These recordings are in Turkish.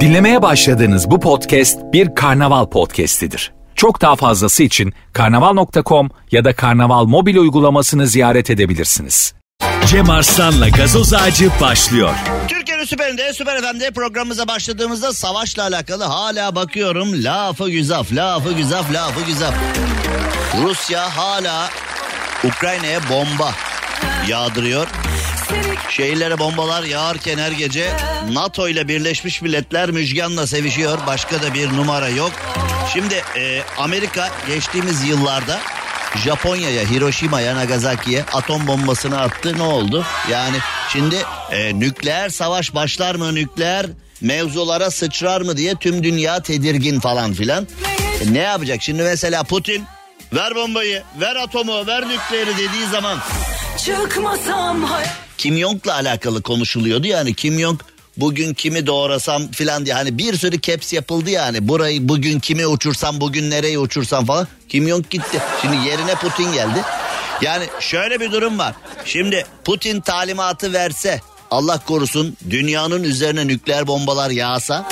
Dinlemeye başladığınız bu podcast bir karnaval podcastidir. Çok daha fazlası için karnaval.com ya da karnaval mobil uygulamasını ziyaret edebilirsiniz. Cem Arslan'la gazoz ağacı başlıyor. Türkiye'nin süperinde, süper FM'de programımıza başladığımızda savaşla alakalı hala bakıyorum. Lafı güzaf, lafı güzaf, lafı güzaf. Rusya hala Ukrayna'ya bomba yağdırıyor. Şehirlere bombalar yağarken her gece NATO ile Birleşmiş Milletler Müjgan'la sevişiyor. Başka da bir numara yok. Şimdi e, Amerika geçtiğimiz yıllarda Japonya'ya, Hiroşima'ya, Nagasaki'ye atom bombasını attı. Ne oldu? Yani şimdi e, nükleer savaş başlar mı? Nükleer mevzulara sıçrar mı diye tüm dünya tedirgin falan filan. E, ne yapacak? Şimdi mesela Putin ver bombayı, ver atomu, ver nükleeri dediği zaman Çıkmasam hayal Kim Jong'la alakalı konuşuluyordu. Yani Kim Jong bugün kimi doğrasam filan diye. Hani bir sürü caps yapıldı yani. Burayı bugün kimi uçursam bugün nereye uçursam falan. Kim Jong gitti. Şimdi yerine Putin geldi. Yani şöyle bir durum var. Şimdi Putin talimatı verse Allah korusun dünyanın üzerine nükleer bombalar yağsa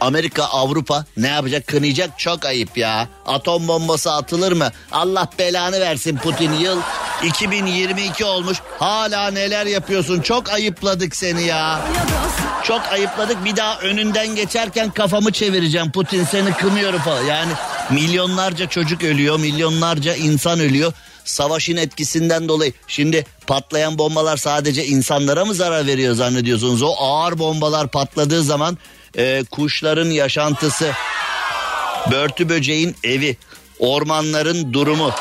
Amerika Avrupa ne yapacak kınayacak çok ayıp ya. Atom bombası atılır mı? Allah belanı versin Putin yıl 2022 olmuş hala neler yapıyorsun çok ayıpladık seni ya. Çok ayıpladık bir daha önünden geçerken kafamı çevireceğim Putin seni kınıyorum falan. Yani milyonlarca çocuk ölüyor milyonlarca insan ölüyor. Savaşın etkisinden dolayı şimdi patlayan bombalar sadece insanlara mı zarar veriyor zannediyorsunuz? O ağır bombalar patladığı zaman e, kuşların yaşantısı, börtü böceğin evi, ormanların durumu,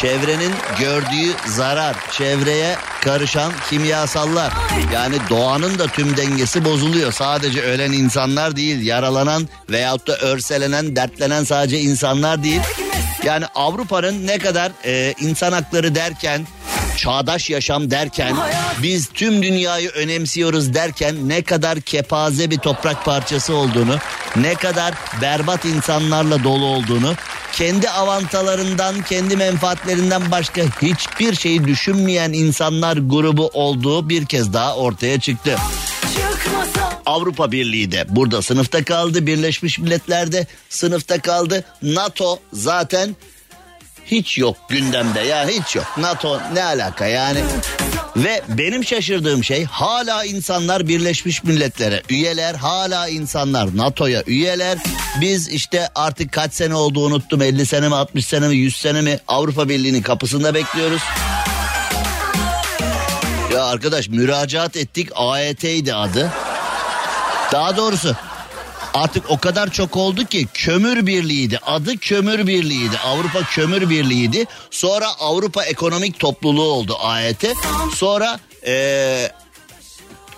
çevrenin gördüğü zarar, çevreye karışan kimyasallar. Yani doğanın da tüm dengesi bozuluyor. Sadece ölen insanlar değil, yaralanan veyahut da örselenen, dertlenen sadece insanlar değil. Yani Avrupa'nın ne kadar e, insan hakları derken, çağdaş yaşam derken, biz tüm dünyayı önemsiyoruz derken ne kadar kepaze bir toprak parçası olduğunu, ne kadar berbat insanlarla dolu olduğunu, kendi avantalarından, kendi menfaatlerinden başka hiçbir şeyi düşünmeyen insanlar grubu olduğu bir kez daha ortaya çıktı. Avrupa Birliği de burada sınıfta kaldı. Birleşmiş Milletler de sınıfta kaldı. NATO zaten hiç yok gündemde ya hiç yok. NATO ne alaka yani? Ve benim şaşırdığım şey hala insanlar Birleşmiş Milletler'e üyeler, hala insanlar NATO'ya üyeler. Biz işte artık kaç sene oldu unuttum 50 sene mi 60 sene mi 100 sene mi Avrupa Birliği'nin kapısında bekliyoruz. Ya arkadaş müracaat ettik AET'ydi adı. Daha doğrusu artık o kadar çok oldu ki kömür birliğiydi. Adı kömür birliğiydi. Avrupa kömür birliğiydi. Sonra Avrupa ekonomik topluluğu oldu AET. Sonra eee,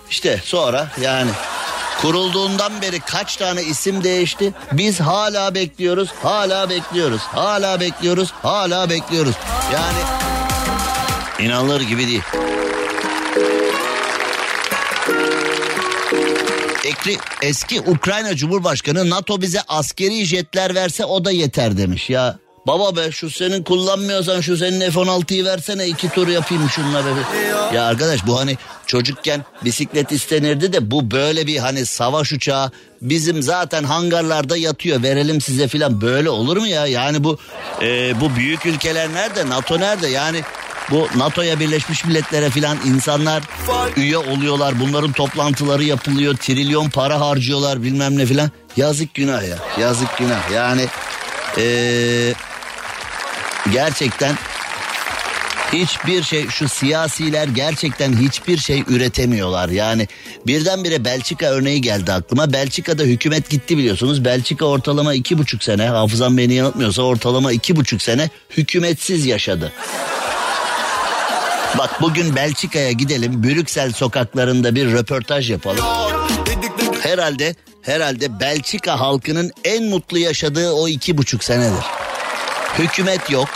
işte sonra yani kurulduğundan beri kaç tane isim değişti? Biz hala bekliyoruz, hala bekliyoruz, hala bekliyoruz, hala bekliyoruz. Yani inanılır gibi değil. Ekri, eski Ukrayna Cumhurbaşkanı NATO bize askeri jetler verse o da yeter demiş ya. Baba be şu senin kullanmıyorsan şu senin F-16'yı versene iki tur yapayım şunla be. Ya arkadaş bu hani çocukken bisiklet istenirdi de bu böyle bir hani savaş uçağı bizim zaten hangarlarda yatıyor verelim size filan böyle olur mu ya? Yani bu e, bu büyük ülkeler nerede NATO nerede yani bu NATO'ya Birleşmiş Milletler'e filan insanlar üye oluyorlar. Bunların toplantıları yapılıyor. Trilyon para harcıyorlar bilmem ne filan. Yazık günah ya. Yazık günah. Yani eee, gerçekten hiçbir şey şu siyasiler gerçekten hiçbir şey üretemiyorlar. Yani birdenbire Belçika örneği geldi aklıma. Belçika'da hükümet gitti biliyorsunuz. Belçika ortalama iki buçuk sene hafızam beni yanıltmıyorsa ortalama iki buçuk sene hükümetsiz yaşadı. Bak bugün Belçika'ya gidelim. Brüksel sokaklarında bir röportaj yapalım. Herhalde herhalde Belçika halkının en mutlu yaşadığı o iki buçuk senedir. Hükümet yok,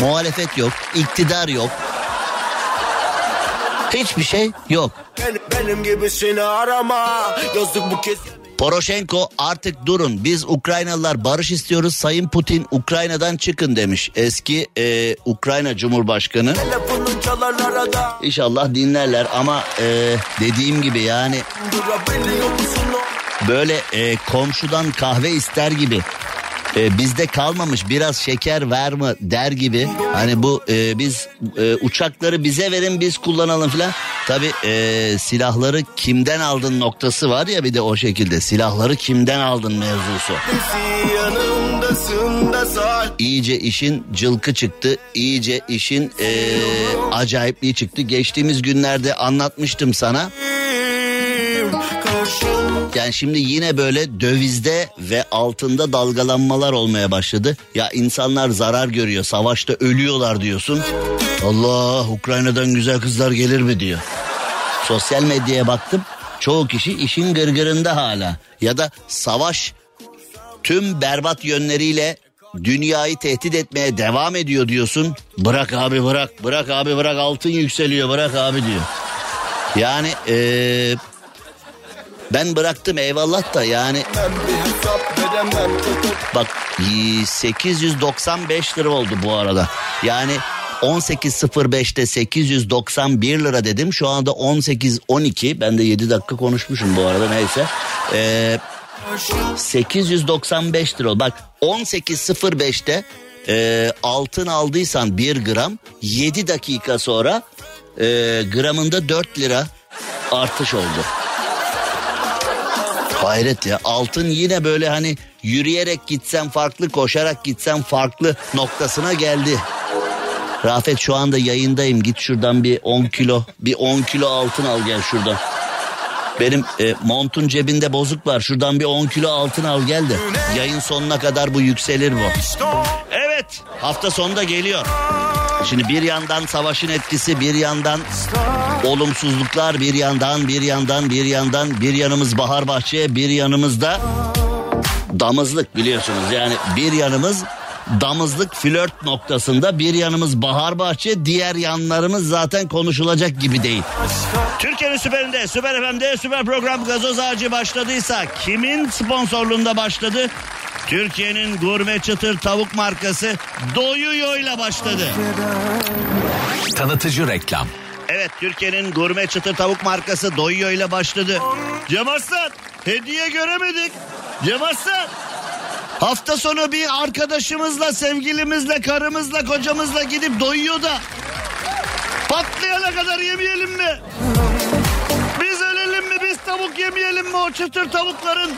muhalefet yok, iktidar yok. Hiçbir şey yok. Benim, gibisini arama Yazık bu kez Poroshenko artık durun biz Ukraynalılar barış istiyoruz Sayın Putin Ukrayna'dan çıkın demiş eski e, Ukrayna Cumhurbaşkanı. İnşallah dinlerler ama e, dediğim gibi yani böyle e, komşudan kahve ister gibi e, bizde kalmamış biraz şeker ver mi der gibi. Hani bu e, biz e, uçakları bize verin biz kullanalım filan. Tabi silahları kimden aldın noktası var ya bir de o şekilde. Silahları kimden aldın mevzusu. İyice işin cılkı çıktı. İyice işin e, acayipliği çıktı. Geçtiğimiz günlerde anlatmıştım sana Yani şimdi yine böyle dövizde ve altında dalgalanmalar olmaya başladı. Ya insanlar zarar görüyor, savaşta ölüyorlar diyorsun. Allah Ukrayna'dan güzel kızlar gelir mi diyor. Sosyal medyaya baktım. Çoğu kişi işin gırgırında hala. Ya da savaş tüm berbat yönleriyle dünyayı tehdit etmeye devam ediyor diyorsun. Bırak abi bırak, bırak abi bırak altın yükseliyor bırak abi diyor. Yani eee ben bıraktım eyvallah da yani bak y- 895 lira oldu bu arada. Yani 18.05'te 891 lira dedim. Şu anda 18.12 ben de 7 dakika konuşmuşum bu arada neyse. Ee, 895 lira. Bak 18.05'te e, altın aldıysan 1 gram 7 dakika sonra e, gramında 4 lira artış oldu. Hayret ya altın yine böyle hani yürüyerek gitsen farklı koşarak gitsen farklı noktasına geldi. Rafet şu anda yayındayım git şuradan bir 10 kilo bir 10 kilo altın al gel şuradan. Benim e, montun cebinde bozuk var şuradan bir 10 kilo altın al gel de yayın sonuna kadar bu yükselir bu. Evet hafta sonunda geliyor. Şimdi bir yandan savaşın etkisi bir yandan olumsuzluklar bir yandan bir yandan bir yandan bir yanımız bahar bahçe bir yanımızda damızlık biliyorsunuz yani bir yanımız damızlık flört noktasında bir yanımız bahar bahçe diğer yanlarımız zaten konuşulacak gibi değil. Türkiye'nin süperinde süper FM'de süper program gazoz ağacı başladıysa kimin sponsorluğunda başladı? Türkiye'nin gurme çıtır tavuk markası Doyuyo'yla başladı. Tanıtıcı reklam. Evet Türkiye'nin gurme çıtır tavuk markası Doyuyor ile başladı. Cem Arslan hediye göremedik. Cem Arslan hafta sonu bir arkadaşımızla sevgilimizle karımızla kocamızla gidip doyuyor da patlayana kadar yemeyelim mi? Biz ölelim mi biz tavuk yemeyelim mi o çıtır tavukların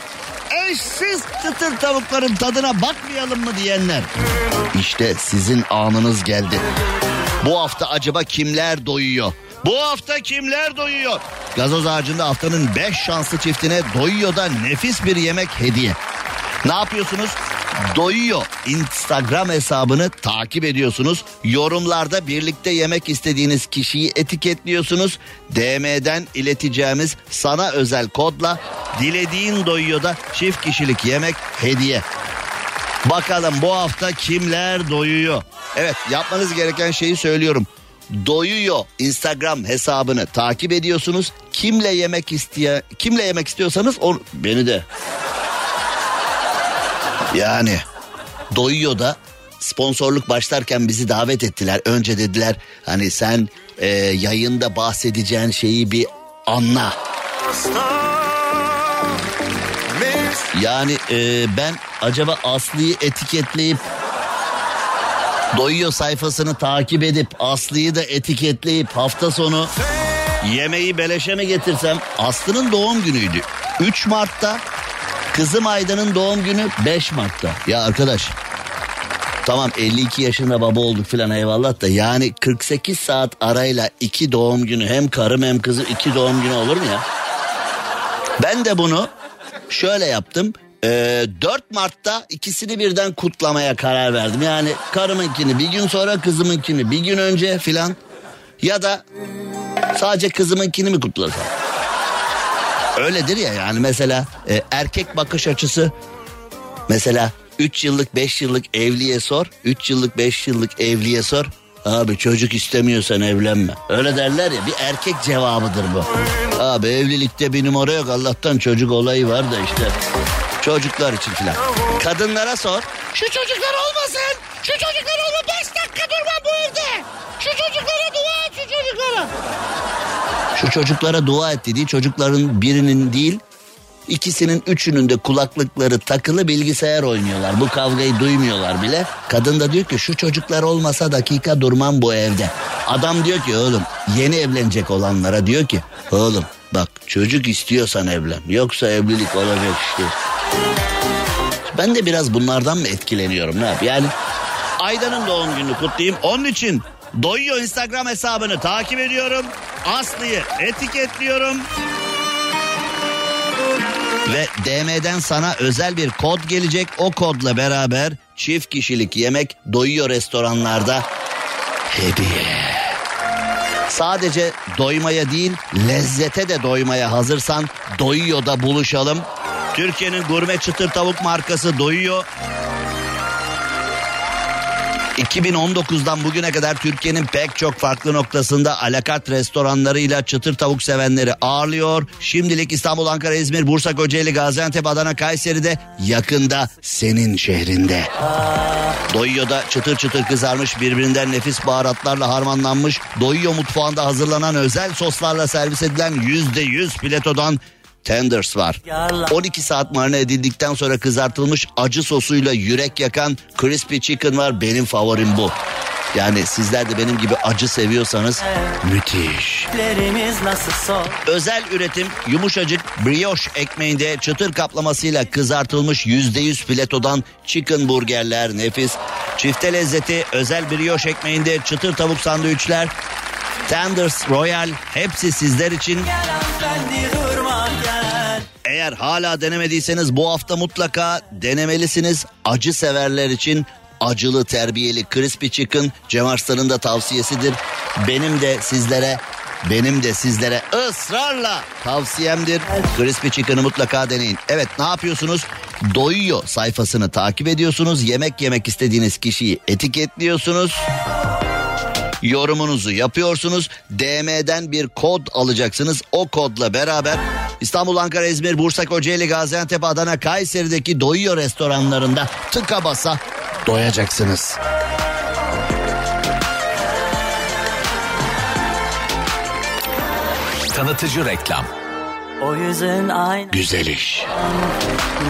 eşsiz çıtır tavukların tadına bakmayalım mı diyenler. İşte sizin anınız geldi. Bu hafta acaba kimler doyuyor? Bu hafta kimler doyuyor? Gazoz ağacında haftanın 5 şanslı çiftine doyuyor da nefis bir yemek hediye. Ne yapıyorsunuz? Doyuyor Instagram hesabını takip ediyorsunuz. Yorumlarda birlikte yemek istediğiniz kişiyi etiketliyorsunuz. DM'den ileteceğimiz sana özel kodla dilediğin doyuyor da çift kişilik yemek hediye. Bakalım bu hafta kimler doyuyor? Evet yapmanız gereken şeyi söylüyorum. Doyuyor Instagram hesabını takip ediyorsunuz. Kimle yemek isteye kimle yemek istiyorsanız o beni de. Yani doyuyor da sponsorluk başlarken bizi davet ettiler. Önce dediler hani sen e, yayında bahsedeceğin şeyi bir anla. Yani e, ben acaba Aslı'yı etiketleyip Doyuyor sayfasını takip edip Aslı'yı da etiketleyip hafta sonu yemeği beleşe mi getirsem? Aslı'nın doğum günüydü. 3 Mart'ta kızım Aydan'ın doğum günü 5 Mart'ta. Ya arkadaş tamam 52 yaşında baba olduk filan eyvallah da yani 48 saat arayla iki doğum günü hem karım hem kızım iki doğum günü olur mu ya? Ben de bunu şöyle yaptım. Ee, 4 Mart'ta ikisini birden kutlamaya karar verdim. Yani karımınkini bir gün sonra kızımınkini bir gün önce filan. Ya da sadece kızımınkini mi kutlasam? Öyledir ya yani mesela e, erkek bakış açısı mesela 3 yıllık 5 yıllık evliye sor. 3 yıllık 5 yıllık evliye sor. Abi çocuk istemiyorsan evlenme. Öyle derler ya bir erkek cevabıdır bu. Abi evlilikte bir numara yok Allah'tan çocuk olayı var da işte. Çocuklar için filan. Kadınlara sor. Şu çocuklar olmasın. Şu çocuklar olma. Beş dakika durma bu evde. Şu çocuklara dua et şu çocuklara. Şu çocuklara dua et dediği çocukların birinin değil ikisinin üçünün de kulaklıkları takılı bilgisayar oynuyorlar. Bu kavgayı duymuyorlar bile. Kadın da diyor ki şu çocuklar olmasa dakika durmam bu evde. Adam diyor ki oğlum yeni evlenecek olanlara diyor ki oğlum bak çocuk istiyorsan evlen yoksa evlilik olacak işte. Ben de biraz bunlardan mı etkileniyorum ne yap? Yani Aydan'ın doğum gününü kutlayayım. Onun için Doyuyor Instagram hesabını takip ediyorum. Aslı'yı etiketliyorum. Ve DM'den sana özel bir kod gelecek. O kodla beraber çift kişilik yemek doyuyor restoranlarda. Hediye. Sadece doymaya değil lezzete de doymaya hazırsan doyuyor da buluşalım. Türkiye'nin gurme çıtır tavuk markası doyuyor. 2019'dan bugüne kadar Türkiye'nin pek çok farklı noktasında alakat restoranlarıyla çıtır tavuk sevenleri ağırlıyor. Şimdilik İstanbul, Ankara, İzmir, Bursa, Kocaeli, Gaziantep, Adana, Kayseri'de yakında senin şehrinde. Doyuyor'da çıtır çıtır kızarmış birbirinden nefis baharatlarla harmanlanmış Doyuyor mutfağında hazırlanan özel soslarla servis edilen %100 platodan tenders var. 12 saat marine edildikten sonra kızartılmış acı sosuyla yürek yakan crispy chicken var. Benim favorim bu. Yani sizler de benim gibi acı seviyorsanız müthiş. Özel üretim yumuşacık brioche ekmeğinde çıtır kaplamasıyla kızartılmış %100 filetodan chicken burgerler nefis. Çifte lezzeti özel brioche ekmeğinde çıtır tavuk sandviçler. Tenders Royal hepsi sizler için. Gel. Eğer hala denemediyseniz bu hafta mutlaka denemelisiniz. Acı severler için acılı terbiyeli crispy chicken Cem Arslan'ın da tavsiyesidir. Benim de sizlere benim de sizlere ısrarla tavsiyemdir. Crispy chicken'ı mutlaka deneyin. Evet ne yapıyorsunuz? Doyuyor sayfasını takip ediyorsunuz. Yemek yemek istediğiniz kişiyi etiketliyorsunuz yorumunuzu yapıyorsunuz. DM'den bir kod alacaksınız. O kodla beraber İstanbul, Ankara, İzmir, Bursa, Kocaeli, Gaziantep, Adana, Kayseri'deki doyuyor restoranlarında tıka basa doyacaksınız. Tanıtıcı reklam. O yüzün aynı Güzel iş.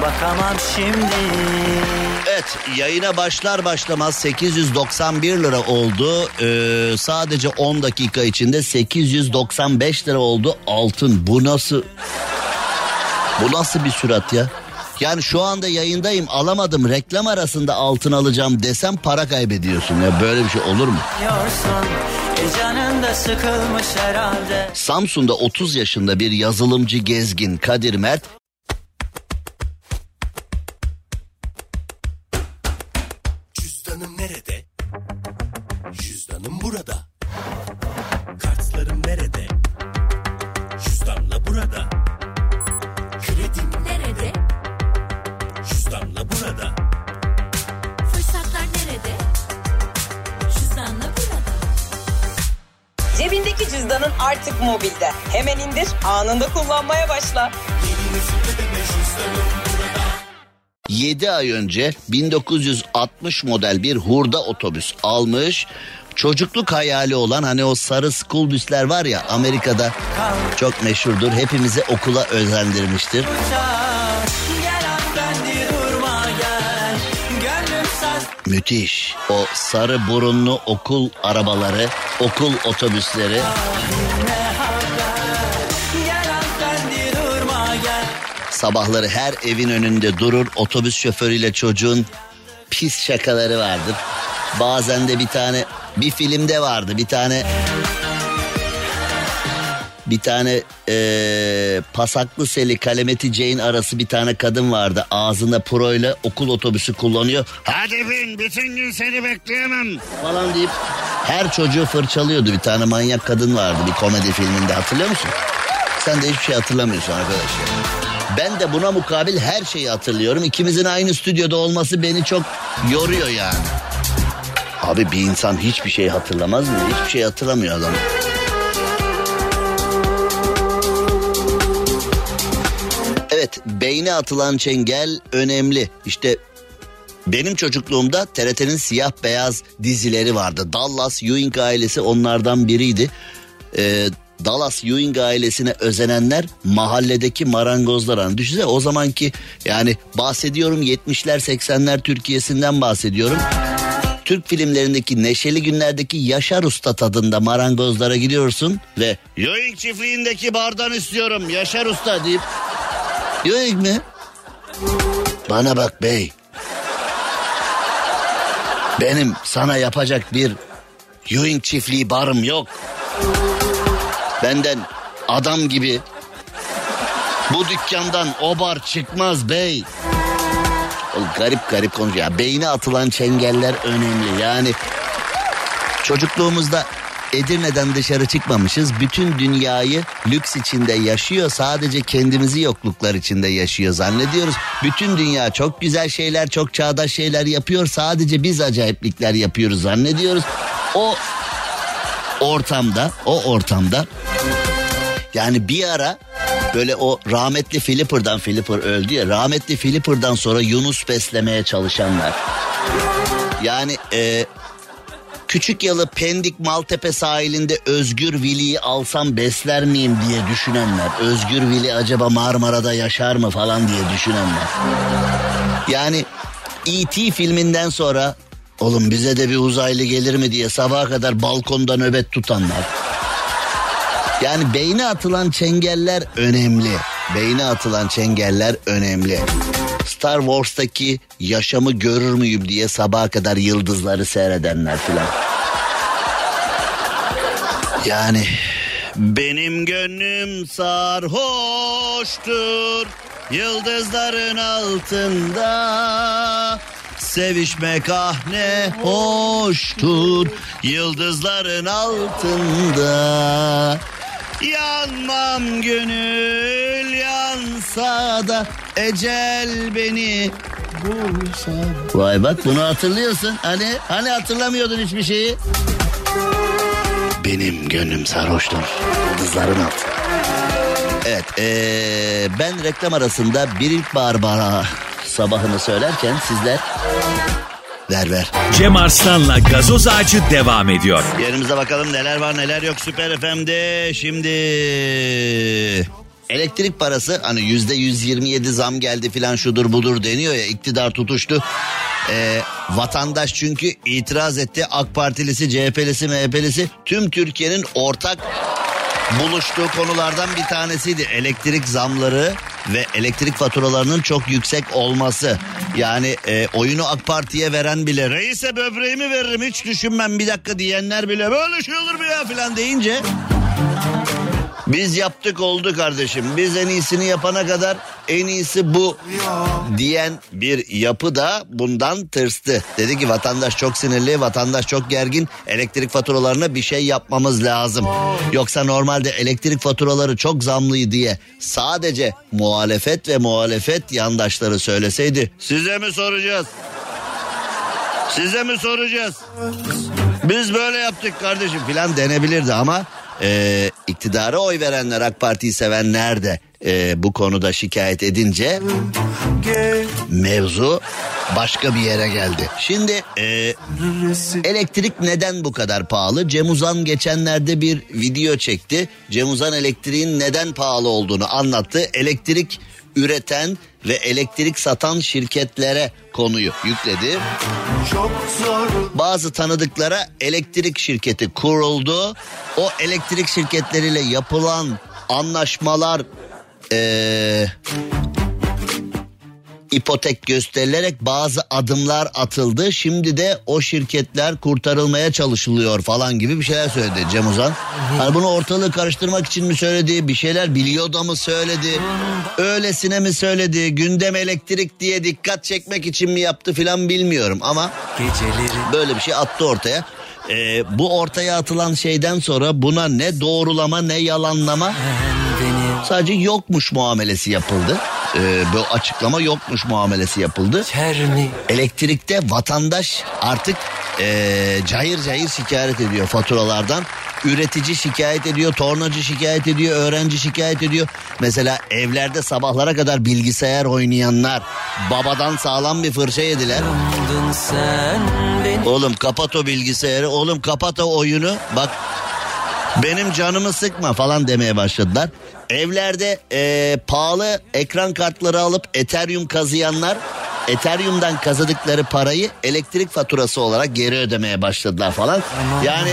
bakamam şimdi. Evet yayına başlar başlamaz 891 lira oldu. Ee, sadece 10 dakika içinde 895 lira oldu altın. Bu nasıl? Bu nasıl bir sürat ya? Yani şu anda yayındayım alamadım reklam arasında altın alacağım desem para kaybediyorsun ya böyle bir şey olur mu? Diyorsun e sıkılmış herhalde. Samsun'da 30 yaşında bir yazılımcı gezgin Kadir Mert anında kullanmaya başla. 7 ay önce 1960 model bir hurda otobüs almış. Çocukluk hayali olan hani o sarı school büsler var ya Amerika'da çok meşhurdur. Hepimizi okula özendirmiştir. Müthiş. O sarı burunlu okul arabaları, okul otobüsleri. Sabahları her evin önünde durur otobüs şoförüyle çocuğun pis şakaları vardır. Bazen de bir tane bir filmde vardı bir tane bir tane eee, pasaklı seli kalemeti Jane arası bir tane kadın vardı. Ağzında proyla okul otobüsü kullanıyor. Hadi bin bütün gün seni bekleyemem falan deyip her çocuğu fırçalıyordu. Bir tane manyak kadın vardı bir komedi filminde hatırlıyor musun? Sen de hiçbir şey hatırlamıyorsun arkadaşlar. Ben de buna mukabil her şeyi hatırlıyorum. İkimizin aynı stüdyoda olması beni çok yoruyor yani. Abi bir insan hiçbir şey hatırlamaz mı? Hiçbir şey hatırlamıyor adam. beyne atılan çengel önemli. İşte benim çocukluğumda TRT'nin siyah beyaz dizileri vardı. Dallas Ewing ailesi onlardan biriydi. Ee, Dallas Ewing ailesine özenenler mahalledeki marangozlar. Hani düşünsene o zamanki yani bahsediyorum 70'ler 80'ler Türkiye'sinden bahsediyorum. Türk filmlerindeki neşeli günlerdeki Yaşar Usta tadında marangozlara gidiyorsun ve Ewing çiftliğindeki bardan istiyorum Yaşar Usta deyip Ewing mi? Bana bak bey. Benim sana yapacak bir Ewing çiftliği barım yok. Benden adam gibi bu dükkandan o bar çıkmaz bey. O garip garip konuşuyor. Ya, beyne atılan çengeller önemli. Yani çocukluğumuzda Edirne'den dışarı çıkmamışız. Bütün dünyayı lüks içinde yaşıyor. Sadece kendimizi yokluklar içinde yaşıyor zannediyoruz. Bütün dünya çok güzel şeyler, çok çağdaş şeyler yapıyor. Sadece biz acayiplikler yapıyoruz zannediyoruz. O ortamda, o ortamda yani bir ara böyle o rahmetli Flipper'dan Flipper öldü ya rahmetli Flipper'dan sonra Yunus beslemeye çalışanlar. Yani e, Küçük Yalı Pendik Maltepe sahilinde Özgür Vili'yi alsam besler miyim diye düşünenler. Özgür Vili acaba Marmara'da yaşar mı falan diye düşünenler. Yani E.T. filminden sonra oğlum bize de bir uzaylı gelir mi diye sabaha kadar balkonda nöbet tutanlar. Yani beyne atılan çengeller önemli. Beyne atılan çengeller önemli. Star Wars'taki yaşamı görür müyüm diye sabaha kadar yıldızları seyredenler filan. Yani benim gönlüm sarhoştur yıldızların altında. Sevişmek ah ne hoştur yıldızların altında. Yanmam gönül yansa da ecel beni bulsa. Vay bak bunu hatırlıyorsun. Hani hani hatırlamıyordun hiçbir şeyi. Benim gönlüm sarhoştur. Yıldızların altında. Evet ee, ben reklam arasında bir ilkbahar bara sabahını söylerken sizler ver ver. Cem Arslan'la gazoz ağacı devam ediyor. Yerimize bakalım neler var neler yok Süper FM'de. Şimdi elektrik parası hani yüzde 127 zam geldi filan şudur budur deniyor ya iktidar tutuştu. Ee, vatandaş çünkü itiraz etti AK Partilisi, CHP'lisi, MHP'lisi tüm Türkiye'nin ortak buluştuğu konulardan bir tanesiydi. Elektrik zamları ve elektrik faturalarının çok yüksek olması. Yani e, oyunu AK Parti'ye veren bile reise böbreğimi veririm hiç düşünmem bir dakika diyenler bile böyle şey olur mu ya filan deyince biz yaptık oldu kardeşim. Biz en iyisini yapana kadar en iyisi bu diyen bir yapı da bundan tırstı. Dedi ki vatandaş çok sinirli, vatandaş çok gergin. Elektrik faturalarına bir şey yapmamız lazım. Yoksa normalde elektrik faturaları çok zamlı diye sadece muhalefet ve muhalefet yandaşları söyleseydi size mi soracağız? Size mi soracağız? Biz böyle yaptık kardeşim filan denebilirdi ama e, iktidara oy verenler AK Parti'yi sevenler de e, bu konuda şikayet edince mevzu başka bir yere geldi. Şimdi e, elektrik neden bu kadar pahalı? Cem Uzan geçenlerde bir video çekti. Cem Uzan elektriğin neden pahalı olduğunu anlattı. Elektrik üreten ve elektrik satan şirketlere konuyu yükledi. Bazı tanıdıklara elektrik şirketi kuruldu. O elektrik şirketleriyle yapılan anlaşmalar eee ipotek gösterilerek bazı adımlar atıldı. Şimdi de o şirketler kurtarılmaya çalışılıyor falan gibi bir şeyler söyledi Cem Uzan. Hani bunu ortalığı karıştırmak için mi söyledi? Bir şeyler biliyor da mı söyledi? Öylesine mi söyledi? Gündem elektrik diye dikkat çekmek için mi yaptı filan bilmiyorum ama böyle bir şey attı ortaya. Ee, bu ortaya atılan şeyden sonra buna ne doğrulama ne yalanlama sadece yokmuş muamelesi yapıldı. Ee, bu açıklama yokmuş muamelesi yapıldı. Elektrikte vatandaş artık ee, cayır cayır şikayet ediyor faturalardan. üretici şikayet ediyor, tornacı şikayet ediyor, öğrenci şikayet ediyor. Mesela evlerde sabahlara kadar bilgisayar oynayanlar babadan sağlam bir fırça yediler. Oğlum kapat o bilgisayarı, oğlum kapat o oyunu. Bak benim canımı sıkma falan demeye başladılar. Evlerde eee, pahalı ekran kartları alıp Ethereum kazıyanlar Ethereum'dan kazıdıkları parayı elektrik faturası olarak geri ödemeye başladılar falan. Yani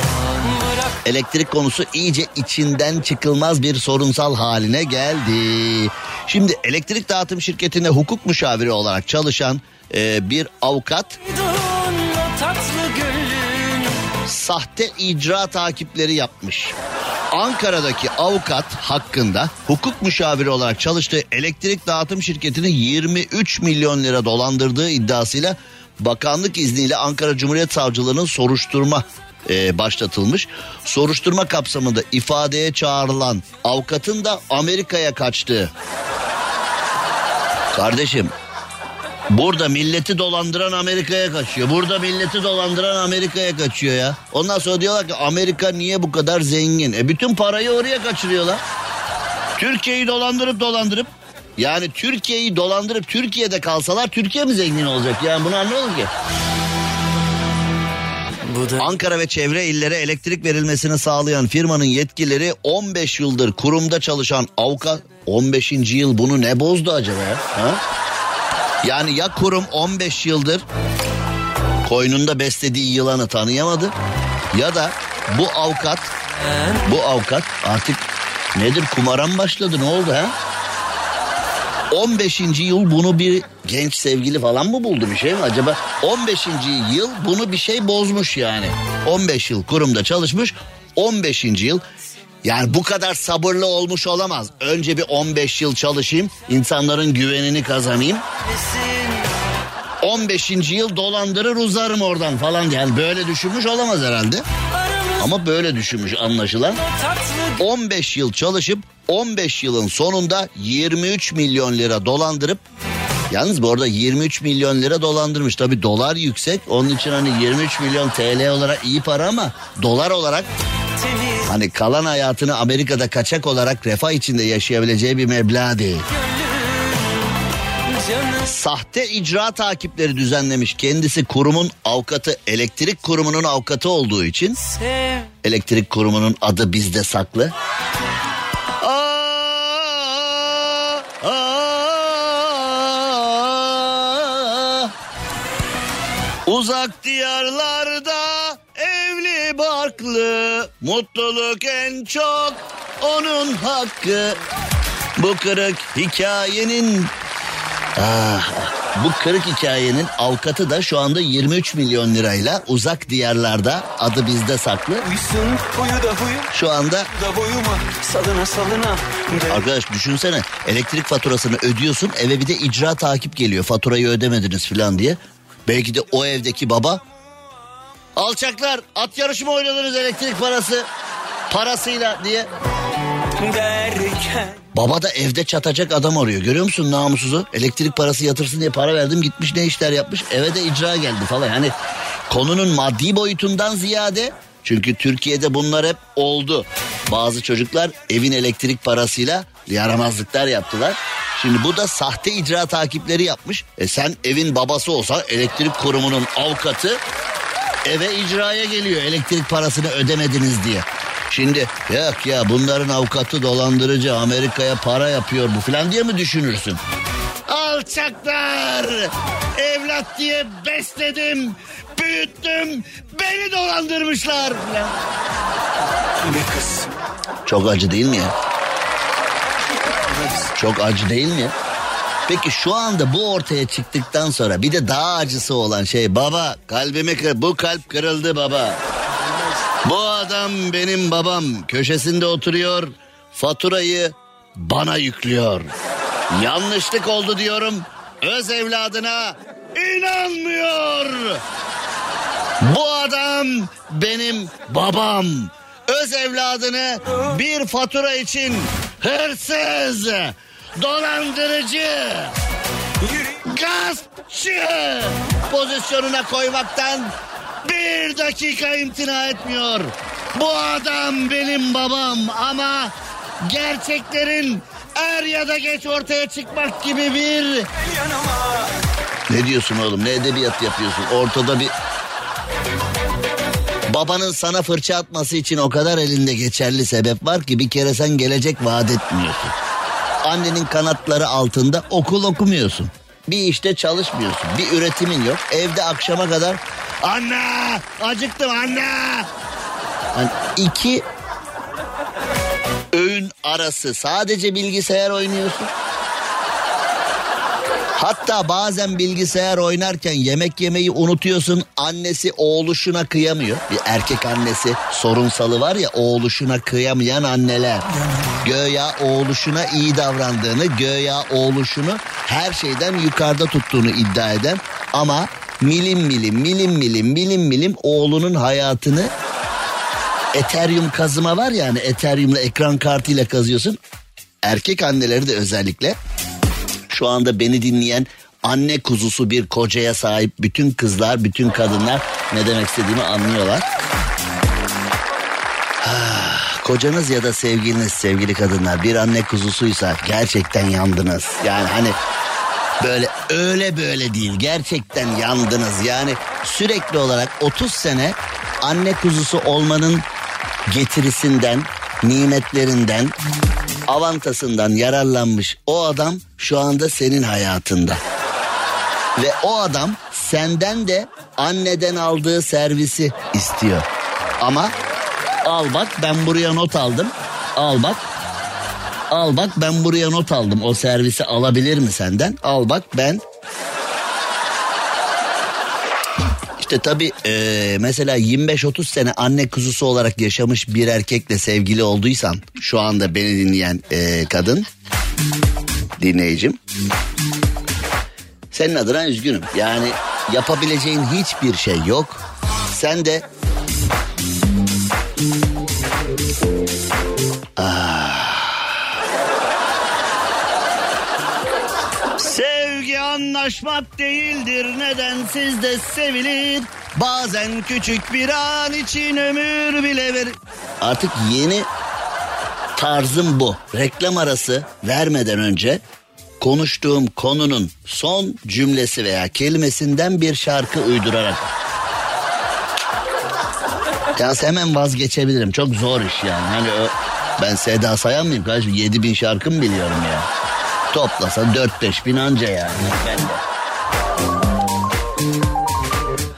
elektrik konusu iyice içinden çıkılmaz bir sorunsal haline geldi. Şimdi elektrik dağıtım şirketinde hukuk müşaviri olarak çalışan eee, bir avukat Dun sahte icra takipleri yapmış. Ankara'daki avukat hakkında hukuk müşaviri olarak çalıştığı elektrik dağıtım şirketini 23 milyon lira dolandırdığı iddiasıyla bakanlık izniyle Ankara Cumhuriyet Savcılığı'nın soruşturma e, başlatılmış. Soruşturma kapsamında ifadeye çağrılan avukatın da Amerika'ya kaçtığı. Kardeşim Burada milleti dolandıran Amerika'ya kaçıyor. Burada milleti dolandıran Amerika'ya kaçıyor ya. Ondan sonra diyorlar ki Amerika niye bu kadar zengin? E bütün parayı oraya kaçırıyorlar. Türkiye'yi dolandırıp dolandırıp yani Türkiye'yi dolandırıp Türkiye'de kalsalar Türkiye mi zengin olacak? Yani bunu anlamadım ki. Da Ankara ve çevre illere elektrik verilmesini sağlayan firmanın yetkilileri 15 yıldır kurumda çalışan avukat 15. yıl bunu ne bozdu acaba ya? Ha? Yani ya kurum 15 yıldır koynunda beslediği yılanı tanıyamadı ya da bu avukat bu avukat artık nedir kumara mı başladı ne oldu ha? 15. yıl bunu bir genç sevgili falan mı buldu bir şey mi acaba? 15. yıl bunu bir şey bozmuş yani. 15 yıl kurumda çalışmış 15. yıl yani bu kadar sabırlı olmuş olamaz. Önce bir 15 yıl çalışayım, insanların güvenini kazanayım. 15. yıl dolandırır uzarım oradan falan yani böyle düşünmüş olamaz herhalde. Ama böyle düşünmüş anlaşılan. tatlı 15 yıl çalışıp 15 yılın sonunda 23 milyon lira dolandırıp Yalnız bu arada 23 milyon lira dolandırmış. Tabi dolar yüksek. Onun için hani 23 milyon TL olarak iyi para ama dolar olarak hani kalan hayatını Amerika'da kaçak olarak refah içinde yaşayabileceği bir meblağ değil. Sahte icra takipleri düzenlemiş. Kendisi kurumun avukatı, elektrik kurumunun avukatı olduğu için sev elektrik kurumunun adı bizde saklı. Uzak diyarlarda barklı mutluluk en çok onun hakkı. Bu kırık hikayenin Ah, bu kırık hikayenin avukatı da şu anda 23 milyon lirayla uzak diyarlarda adı bizde saklı. Uysun huyu da huyu Şu anda da boyuma salına salına arkadaş düşünsene elektrik faturasını ödüyorsun eve bir de icra takip geliyor faturayı ödemediniz falan diye. Belki de o evdeki baba alçaklar at yarışı mı oynadınız elektrik parası parasıyla diye. derken Baba da evde çatacak adam arıyor. Görüyor musun namussuzu? Elektrik parası yatırsın diye para verdim gitmiş ne işler yapmış. Eve de icra geldi falan. Yani konunun maddi boyutundan ziyade çünkü Türkiye'de bunlar hep oldu. Bazı çocuklar evin elektrik parasıyla yaramazlıklar yaptılar. Şimdi bu da sahte icra takipleri yapmış. E sen evin babası olsa elektrik kurumunun avukatı eve icraya geliyor elektrik parasını ödemediniz diye. Şimdi yok ya bunların avukatı dolandırıcı Amerika'ya para yapıyor bu falan diye mi düşünürsün? Alçaklar! Evlat diye besledim, büyüttüm, beni dolandırmışlar. bir kız Çok acı değil mi ya? Çok acı değil mi? Peki şu anda bu ortaya çıktıktan sonra bir de daha acısı olan şey baba kalbimi kır bu kalp kırıldı baba. Bu adam benim babam köşesinde oturuyor faturayı bana yüklüyor. Yanlışlık oldu diyorum öz evladına inanmıyor. Bu adam benim babam. Öz evladını bir fatura için hırsız, dolandırıcı, gaspçı pozisyonuna koymaktan bir dakika imtina etmiyor. Bu adam benim babam ama gerçeklerin er ya da geç ortaya çıkmak gibi bir... Ne diyorsun oğlum ne edebiyat yapıyorsun ortada bir... Babanın sana fırça atması için o kadar elinde geçerli sebep var ki bir kere sen gelecek vaat etmiyorsun. Annenin kanatları altında okul okumuyorsun. Bir işte çalışmıyorsun. Bir üretimin yok. Evde akşama kadar anne acıktım anne. Yani iki öğün arası sadece bilgisayar oynuyorsun. Hatta bazen bilgisayar oynarken yemek yemeyi unutuyorsun. Annesi oğluşuna kıyamıyor. Bir erkek annesi sorunsalı var ya oğluşuna kıyamayan anneler. Göya oğluşuna iyi davrandığını, göya oğluşunu her şeyden yukarıda tuttuğunu iddia eden ama milim milim milim milim milim milim oğlunun hayatını Ethereum kazıma var ya hani Ethereum'la ekran kartıyla kazıyorsun. Erkek anneleri de özellikle şu anda beni dinleyen anne kuzusu bir kocaya sahip bütün kızlar, bütün kadınlar ne demek istediğimi anlıyorlar. Ah, Kocanız ya da sevgiliniz sevgili kadınlar bir anne kuzusuysa gerçekten yandınız. Yani hani böyle öyle böyle değil gerçekten yandınız. Yani sürekli olarak 30 sene anne kuzusu olmanın getirisinden, nimetlerinden, avantasından yararlanmış o adam şu anda senin hayatında. Ve o adam senden de anneden aldığı servisi istiyor. Ama al bak ben buraya not aldım. Al bak. Al bak ben buraya not aldım. O servisi alabilir mi senden? Al bak ben İşte tabii e, mesela 25-30 sene anne kuzusu olarak yaşamış bir erkekle sevgili olduysan şu anda beni dinleyen e, kadın dinleyicim senin adına üzgünüm. Yani yapabileceğin hiçbir şey yok. Sen de Sevgi anlaşmak değildir nedensiz de sevilir. Bazen küçük bir an için ömür bile verir. Artık yeni tarzım bu. Reklam arası vermeden önce konuştuğum konunun son cümlesi veya kelimesinden bir şarkı uydurarak. Ya hemen vazgeçebilirim. Çok zor iş yani. Hani ben Seda Sayan mıyım? Kaç 7 bin şarkı mı biliyorum ya? Toplasa 4-5 bin anca yani. Ben de.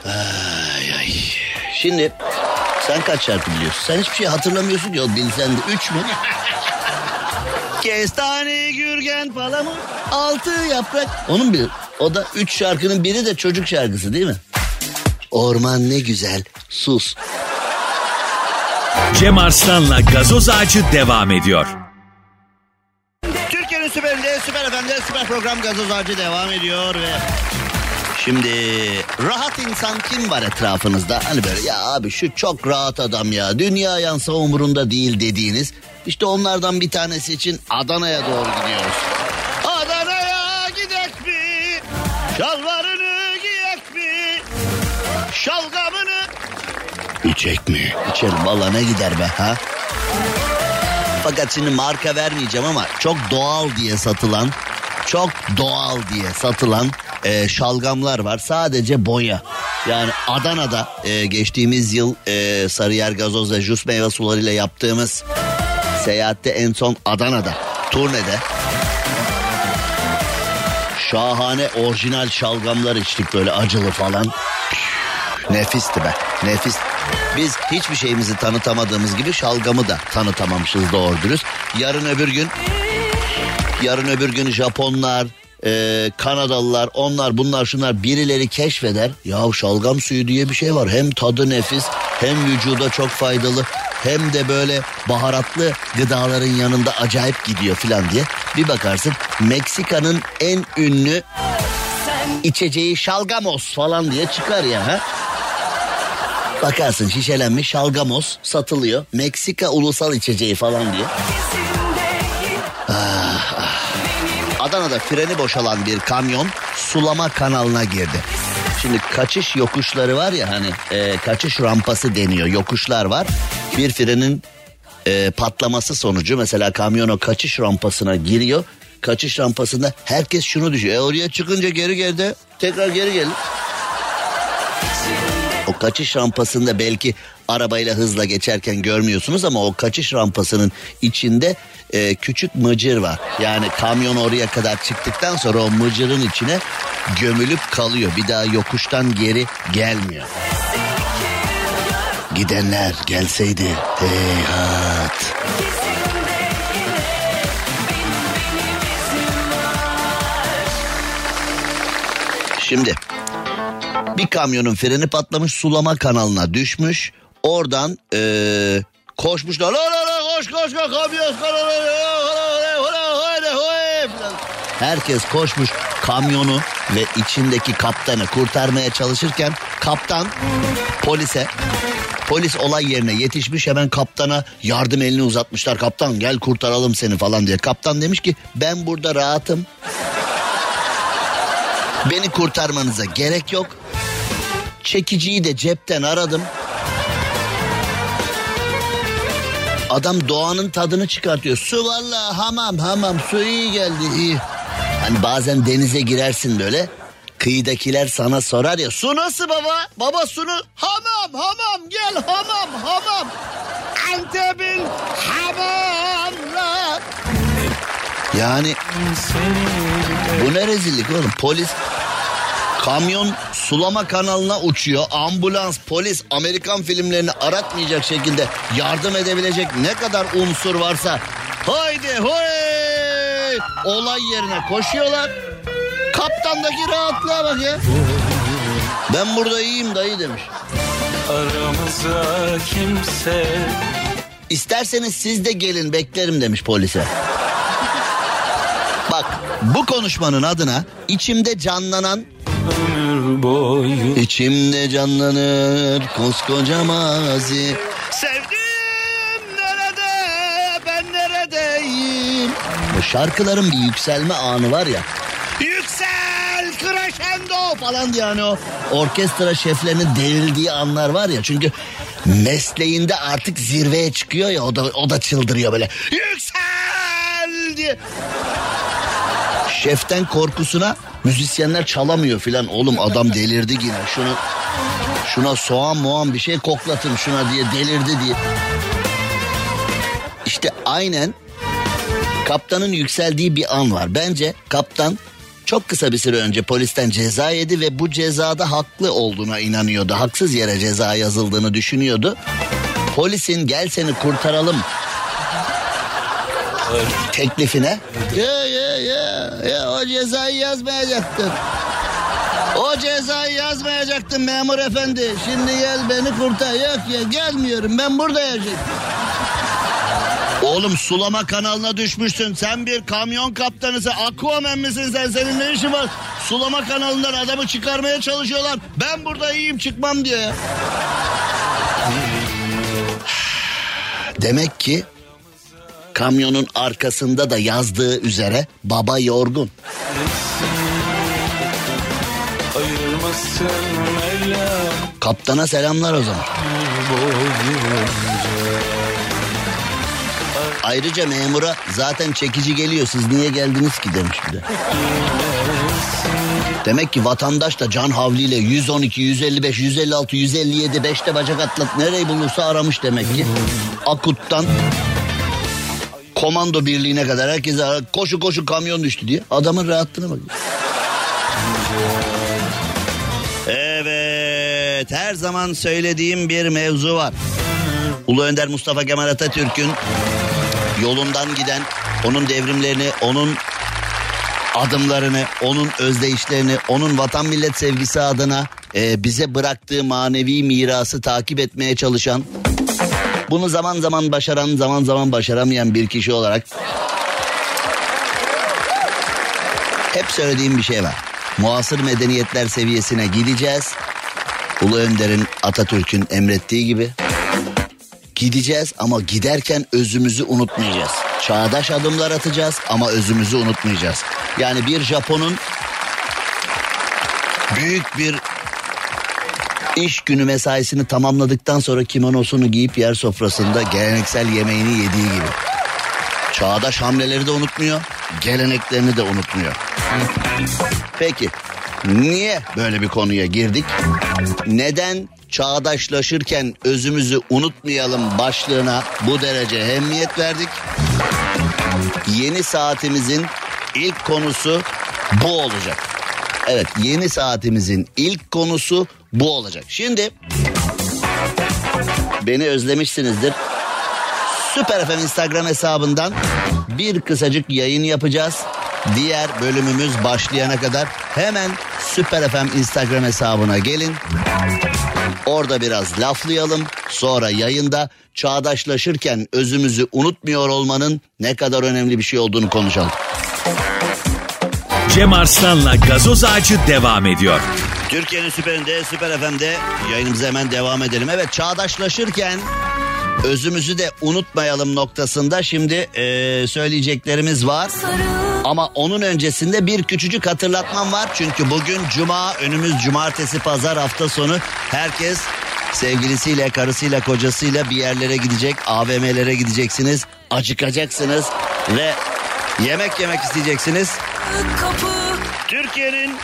Ay, ay. Şimdi sen kaç şarkı biliyorsun? Sen hiçbir şey hatırlamıyorsun ki. O bilsen de 3 mü? Kestane, gürgen, palamut, altı yaprak. Onun bir, o da üç şarkının biri de çocuk şarkısı değil mi? Orman ne güzel, sus. Cem Arslan'la gazoz ağacı devam ediyor. Süperinde, süper efendi, süper program gazoz ağacı devam ediyor ve... Şimdi rahat insan kim var etrafınızda? Hani böyle ya abi şu çok rahat adam ya. Dünya yansa umurunda değil dediğiniz. İşte onlardan bir tanesi için Adana'ya doğru gidiyoruz. Adana'ya gidek mi? Şalvarını giyek mi? Şalgamını... İçek mi? İçelim valla ne gider be ha? Fakat şimdi marka vermeyeceğim ama çok doğal diye satılan, çok doğal diye satılan e, şalgamlar var. Sadece boya. Yani Adana'da e, geçtiğimiz yıl e, Sarıyer Gazoz ve Jus meyve sularıyla yaptığımız seyahatte en son Adana'da turnede şahane orijinal şalgamlar içtik böyle acılı falan. Nefisti be nefis. Biz hiçbir şeyimizi tanıtamadığımız gibi şalgamı da tanıtamamışız doğru dürüst. Yarın öbür gün yarın öbür gün Japonlar, e, Kanadalılar, onlar bunlar şunlar birileri keşfeder. Ya şalgam suyu diye bir şey var. Hem tadı nefis hem vücuda çok faydalı hem de böyle baharatlı gıdaların yanında acayip gidiyor filan diye. Bir bakarsın Meksika'nın en ünlü içeceği şalgamos falan diye çıkar ya. Ha? Bakarsın şişelenmiş şalgamos satılıyor. Meksika ulusal içeceği falan diye. Ah, ah. Adana'da freni boşalan bir kamyon sulama kanalına girdi. Şimdi kaçış yokuşları var ya hani e, kaçış rampası deniyor yokuşlar var. bir frenin e, patlaması sonucu mesela kamyon o kaçış rampasına giriyor. Kaçış rampasında herkes şunu düşünüyor. E oraya çıkınca geri geldi tekrar geri gelir. O kaçış rampasında belki arabayla hızla geçerken görmüyorsunuz ama o kaçış rampasının içinde e, küçük mıcır var. Yani kamyon oraya kadar çıktıktan sonra o mıcırın içine gömülüp kalıyor. Bir daha yokuştan geri gelmiyor. Gidenler gelseydi heyhat. Şimdi bir kamyonun freni patlamış sulama kanalına düşmüş. Oradan eee koşmuşlar. La la la koş koş koş kamyon Herkes koşmuş kamyonu ve içindeki kaptanı kurtarmaya çalışırken kaptan polise Polis olay yerine yetişmiş hemen kaptana yardım elini uzatmışlar. Kaptan gel kurtaralım seni falan diye. Kaptan demiş ki ben burada rahatım. Beni kurtarmanıza gerek yok. Çekiciyi de cepten aradım. Adam doğanın tadını çıkartıyor. Su vallahi hamam hamam su iyi geldi iyi. Hani bazen denize girersin böyle. Kıyıdakiler sana sorar ya su nasıl baba? Baba sunu hamam hamam gel hamam hamam. Antep'in hamamlar. Yani bu ne rezillik oğlum polis kamyon sulama kanalına uçuyor. Ambulans, polis Amerikan filmlerini aratmayacak şekilde yardım edebilecek ne kadar unsur varsa haydi hoy olay yerine koşuyorlar. Kaptandaki rahatlığa bak ya. Ben burada iyiyim dayı demiş. Aramıza kimse İsterseniz siz de gelin beklerim demiş polise. Bak bu konuşmanın adına içimde canlanan ömür boyu İçimde canlanır koskoca mazi. Sevdim nerede ben neredeyim. Bu şarkıların bir yükselme anı var ya. Yüksel crescendo falan diye hani o orkestra şeflerinin derildiği anlar var ya. Çünkü mesleğinde artık zirveye çıkıyor ya o da, o da çıldırıyor böyle. Yüksel diye. Şeften korkusuna müzisyenler çalamıyor filan. Oğlum adam delirdi yine. Şunu şuna soğan muğan bir şey koklatın şuna diye delirdi diye. İşte aynen kaptanın yükseldiği bir an var. Bence kaptan çok kısa bir süre önce polisten ceza yedi ve bu cezada haklı olduğuna inanıyordu. Haksız yere ceza yazıldığını düşünüyordu. Polisin gel seni kurtaralım teklifine. Ya ya ya ya o cezayı yazmayacaktım. O cezayı yazmayacaktım memur efendi. Şimdi gel beni kurtar. Yok ya gelmiyorum ben burada yaşayacağım. Oğlum sulama kanalına düşmüşsün. Sen bir kamyon kaptanısı. Aquaman misin sen? Senin ne işin var? Sulama kanalından adamı çıkarmaya çalışıyorlar. Ben burada iyiyim çıkmam ya. Demek ki kamyonun arkasında da yazdığı üzere baba yorgun. Kaptana selamlar o zaman. Ayrıca memura zaten çekici geliyor siz niye geldiniz ki demiş bir de. Demek ki vatandaş da can havliyle 112, 155, 156, 157, 5'te bacak atlat nereyi bulursa aramış demek ki. Akut'tan komando birliğine kadar herkese koşu koşu kamyon düştü diye. Adamın rahatlığına bak. Evet her zaman söylediğim bir mevzu var. Ulu Önder Mustafa Kemal Atatürk'ün yolundan giden onun devrimlerini, onun adımlarını, onun özdeyişlerini, onun vatan millet sevgisi adına e, bize bıraktığı manevi mirası takip etmeye çalışan, bunu zaman zaman başaran, zaman zaman başaramayan bir kişi olarak hep söylediğim bir şey var. Muasır medeniyetler seviyesine gideceğiz. Ulu Önder'in Atatürk'ün emrettiği gibi gideceğiz ama giderken özümüzü unutmayacağız. Çağdaş adımlar atacağız ama özümüzü unutmayacağız. Yani bir Japon'un büyük bir İş günü mesaisini tamamladıktan sonra kimonosunu giyip yer sofrasında geleneksel yemeğini yediği gibi. Çağdaş hamleleri de unutmuyor, geleneklerini de unutmuyor. Peki niye böyle bir konuya girdik? Neden çağdaşlaşırken özümüzü unutmayalım başlığına bu derece ehemmiyet verdik? Yeni saatimizin ilk konusu bu olacak. Evet yeni saatimizin ilk konusu bu olacak. Şimdi beni özlemişsinizdir. Süper FM Instagram hesabından bir kısacık yayın yapacağız. Diğer bölümümüz başlayana kadar hemen Süper FM Instagram hesabına gelin. Orada biraz laflayalım. Sonra yayında çağdaşlaşırken özümüzü unutmuyor olmanın ne kadar önemli bir şey olduğunu konuşalım. Cem Arslan'la gazoz ağacı devam ediyor. Türkiye'nin süperinde, süper FM'de yayınımıza hemen devam edelim. Evet çağdaşlaşırken özümüzü de unutmayalım noktasında şimdi eee, söyleyeceklerimiz var. Ama onun öncesinde bir küçücük hatırlatmam var. Çünkü bugün cuma, önümüz cumartesi, pazar hafta sonu. Herkes sevgilisiyle, karısıyla, kocasıyla bir yerlere gidecek. AVM'lere gideceksiniz. Acıkacaksınız ve yemek yemek isteyeceksiniz. Türkiye'nin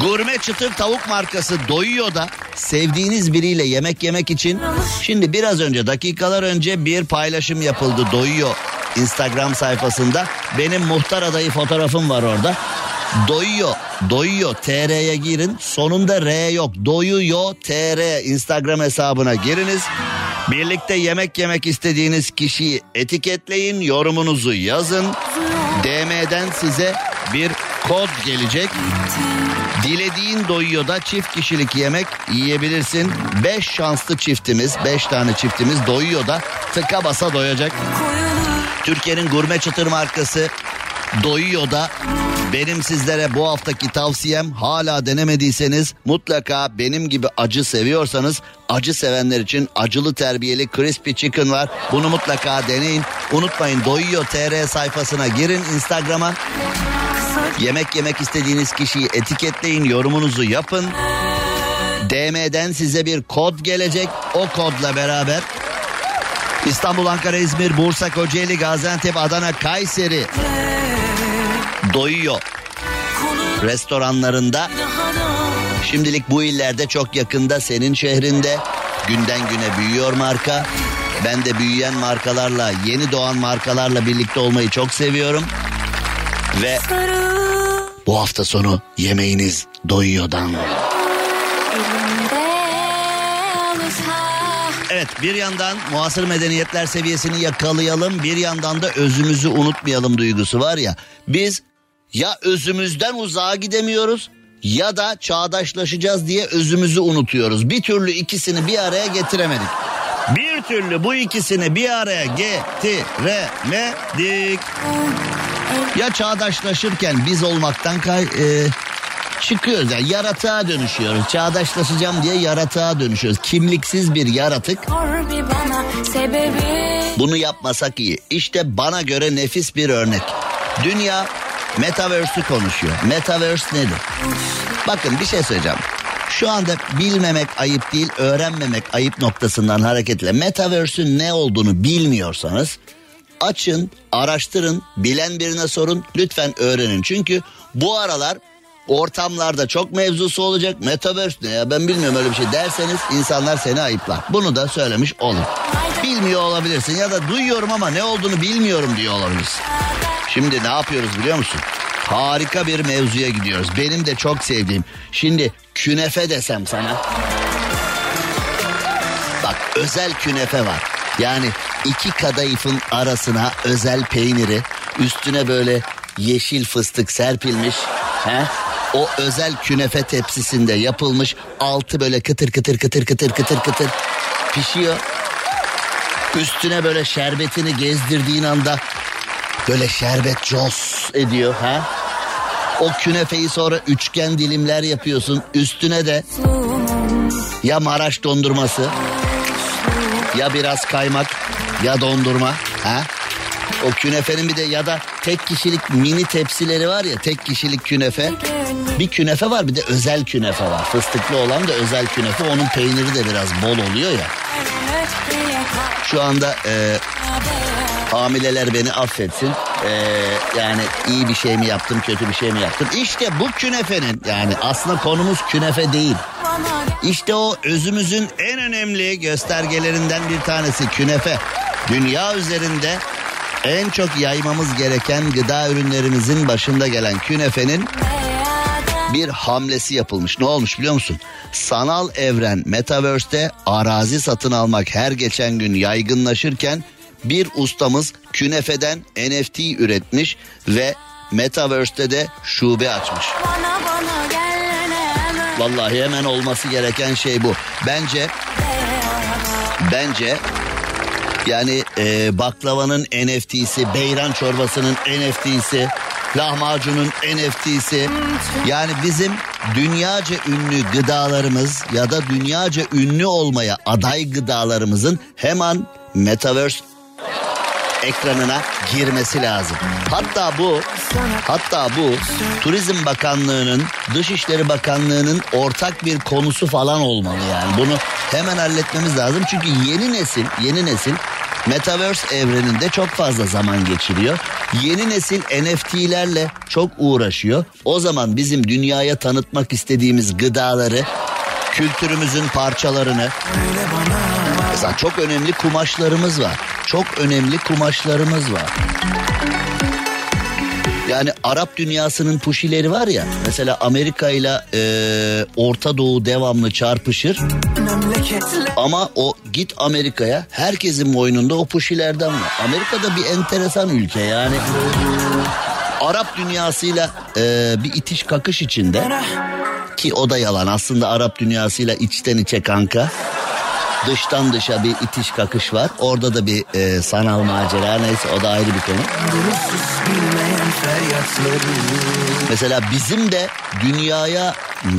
Gurme çıtır tavuk markası doyuyor da sevdiğiniz biriyle yemek yemek için şimdi biraz önce dakikalar önce bir paylaşım yapıldı doyuyor Instagram sayfasında. Benim muhtar adayı fotoğrafım var orada. Doyuyor doyuyor TR'ye girin. Sonunda R yok. Doyuyor TR Instagram hesabına giriniz. Birlikte yemek yemek istediğiniz kişiyi etiketleyin yorumunuzu yazın. DM'den size bir kod gelecek Dilediğin doyuyor da çift kişilik yemek yiyebilirsin. 5 şanslı çiftimiz, 5 tane çiftimiz doyuyor da tıka basa doyacak. Türkiye'nin gurme çıtır markası doyuyor da benim sizlere bu haftaki tavsiyem hala denemediyseniz mutlaka benim gibi acı seviyorsanız acı sevenler için acılı terbiyeli crispy chicken var. Bunu mutlaka deneyin. Unutmayın doyuyor TR sayfasına girin Instagram'a. Yemek yemek istediğiniz kişiyi etiketleyin, yorumunuzu yapın. DM'den size bir kod gelecek. O kodla beraber İstanbul, Ankara, İzmir, Bursa, Kocaeli, Gaziantep, Adana, Kayseri doyuyor. Restoranlarında şimdilik bu illerde çok yakında senin şehrinde günden güne büyüyor marka. Ben de büyüyen markalarla, yeni doğan markalarla birlikte olmayı çok seviyorum. Ve bu hafta sonu yemeğiniz doyuyordan. Evet bir yandan muasır medeniyetler seviyesini yakalayalım bir yandan da özümüzü unutmayalım duygusu var ya. Biz ya özümüzden uzağa gidemiyoruz ya da çağdaşlaşacağız diye özümüzü unutuyoruz. Bir türlü ikisini bir araya getiremedik. Bir türlü bu ikisini bir araya getiremedik. Ya çağdaşlaşırken biz olmaktan kay, e, çıkıyoruz. Yani yaratığa dönüşüyoruz. Çağdaşlaşacağım diye yaratığa dönüşüyoruz. Kimliksiz bir yaratık. Bunu yapmasak iyi. İşte bana göre nefis bir örnek. Dünya Metaverse'ü konuşuyor. Metaverse nedir? Bakın bir şey söyleyeceğim. Şu anda bilmemek ayıp değil, öğrenmemek ayıp noktasından hareketle Metaverse'ün ne olduğunu bilmiyorsanız açın, araştırın, bilen birine sorun, lütfen öğrenin. Çünkü bu aralar ortamlarda çok mevzusu olacak. Metaverse ne ya ben bilmiyorum öyle bir şey derseniz insanlar seni ayıplar. Bunu da söylemiş olun. Bilmiyor olabilirsin ya da duyuyorum ama ne olduğunu bilmiyorum diyor olabilirsin. Şimdi ne yapıyoruz biliyor musun? Harika bir mevzuya gidiyoruz. Benim de çok sevdiğim. Şimdi künefe desem sana. Bak özel künefe var. Yani iki kadayıfın arasına özel peyniri, üstüne böyle yeşil fıstık serpilmiş. He? O özel künefe tepsisinde yapılmış altı böyle kıtır kıtır kıtır kıtır kıtır kıtır pişiyor. Üstüne böyle şerbetini gezdirdiğin anda böyle şerbet jos ediyor ha. O künefeyi sonra üçgen dilimler yapıyorsun. Üstüne de ya Maraş dondurması ya biraz kaymak ya dondurma ha. O künefenin bir de ya da tek kişilik mini tepsileri var ya tek kişilik künefe. Bir künefe var bir de özel künefe var. Fıstıklı olan da özel künefe. Onun peyniri de biraz bol oluyor ya. Şu anda e, hamileler beni affetsin. E, yani iyi bir şey mi yaptım kötü bir şey mi yaptım. İşte bu künefenin yani aslında konumuz künefe değil. İşte o özümüzün en önemli göstergelerinden bir tanesi künefe. Dünya üzerinde en çok yaymamız gereken gıda ürünlerimizin başında gelen künefenin bir hamlesi yapılmış. Ne olmuş biliyor musun? Sanal evren Metaverse'te arazi satın almak her geçen gün yaygınlaşırken bir ustamız künefeden NFT üretmiş ve Metaverse'te de şube açmış. Vallahi hemen olması gereken şey bu. Bence bence yani e, baklavanın NFT'si, beyran çorbasının NFT'si, lahmacunun NFT'si. Yani bizim dünyaca ünlü gıdalarımız ya da dünyaca ünlü olmaya aday gıdalarımızın hemen Metaverse ekranına girmesi lazım. Hatta bu hatta bu Turizm Bakanlığı'nın Dışişleri Bakanlığı'nın ortak bir konusu falan olmalı yani. Bunu hemen halletmemiz lazım. Çünkü yeni nesil, yeni nesil Metaverse evreninde çok fazla zaman geçiriyor. Yeni nesil NFT'lerle çok uğraşıyor. O zaman bizim dünyaya tanıtmak istediğimiz gıdaları, kültürümüzün parçalarını Mesela çok önemli kumaşlarımız var. Çok önemli kumaşlarımız var. Yani Arap dünyasının puşileri var ya. Mesela Amerika ile e, Orta Doğu devamlı çarpışır. Ama o git Amerika'ya herkesin boynunda o puşilerden var. Amerika'da bir enteresan ülke yani. Arap dünyasıyla e, bir itiş kakış içinde. Ki o da yalan aslında Arap dünyasıyla içten içe kanka dıştan dışa bir itiş kakış var. Orada da bir e, sanal macera neyse o da ayrı bir konu. Mesela bizim de dünyaya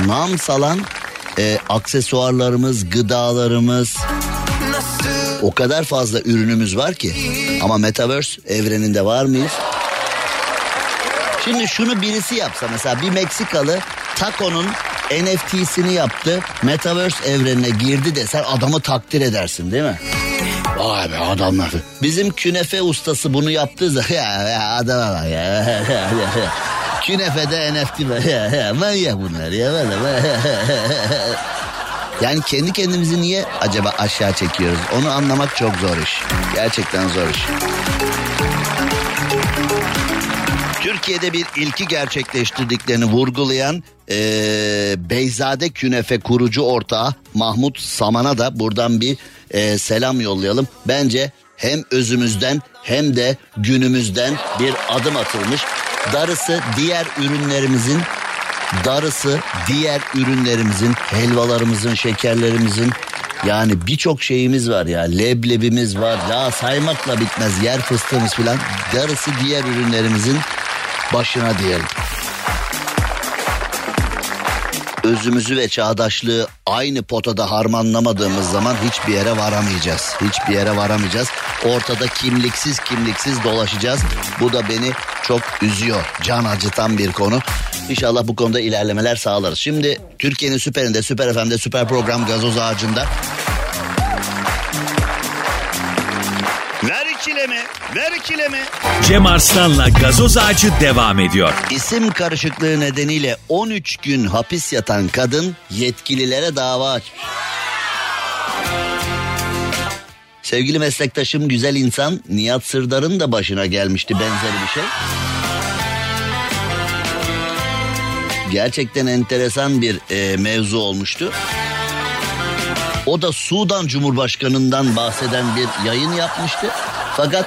nam salan e, aksesuarlarımız, gıdalarımız o kadar fazla ürünümüz var ki. Ama Metaverse evreninde var mıyız? Şimdi şunu birisi yapsa mesela bir Meksikalı takonun NFT'sini yaptı. Metaverse evrenine girdi desen adamı takdir edersin değil mi? Vay be adamlar. Bizim künefe ustası bunu yaptığı zaman ya, ya adama bak ya. Künefede NFT var. Ya, ya, manyak bunlar ya. Yani kendi kendimizi niye acaba aşağı çekiyoruz? Onu anlamak çok zor iş. Gerçekten zor iş. Türkiye'de bir ilki gerçekleştirdiklerini vurgulayan e, Beyzade Künefe kurucu ortağı Mahmut Saman'a da buradan bir e, selam yollayalım. Bence hem özümüzden hem de günümüzden bir adım atılmış. Darısı diğer ürünlerimizin darısı diğer ürünlerimizin, helvalarımızın, şekerlerimizin yani birçok şeyimiz var ya. Leblebimiz var. Ya saymakla bitmez. Yer fıstığımız filan. Darısı diğer ürünlerimizin başına diyelim. Özümüzü ve çağdaşlığı aynı potada harmanlamadığımız zaman hiçbir yere varamayacağız. Hiçbir yere varamayacağız. Ortada kimliksiz kimliksiz dolaşacağız. Bu da beni çok üzüyor. Can acıtan bir konu. İnşallah bu konuda ilerlemeler sağlarız. Şimdi Türkiye'nin süperinde, Süper FM'de, Süper Program Gazoz Ağacı'nda Ver ikilemi, ver ikilemi. Cem Arslan'la gazoz ağacı devam ediyor. İsim karışıklığı nedeniyle 13 gün hapis yatan kadın yetkililere dava açmış. Sevgili meslektaşım güzel insan Nihat Sırdar'ın da başına gelmişti benzeri bir şey. Gerçekten enteresan bir e, mevzu olmuştu. O da Sudan Cumhurbaşkanı'ndan bahseden bir yayın yapmıştı. Fakat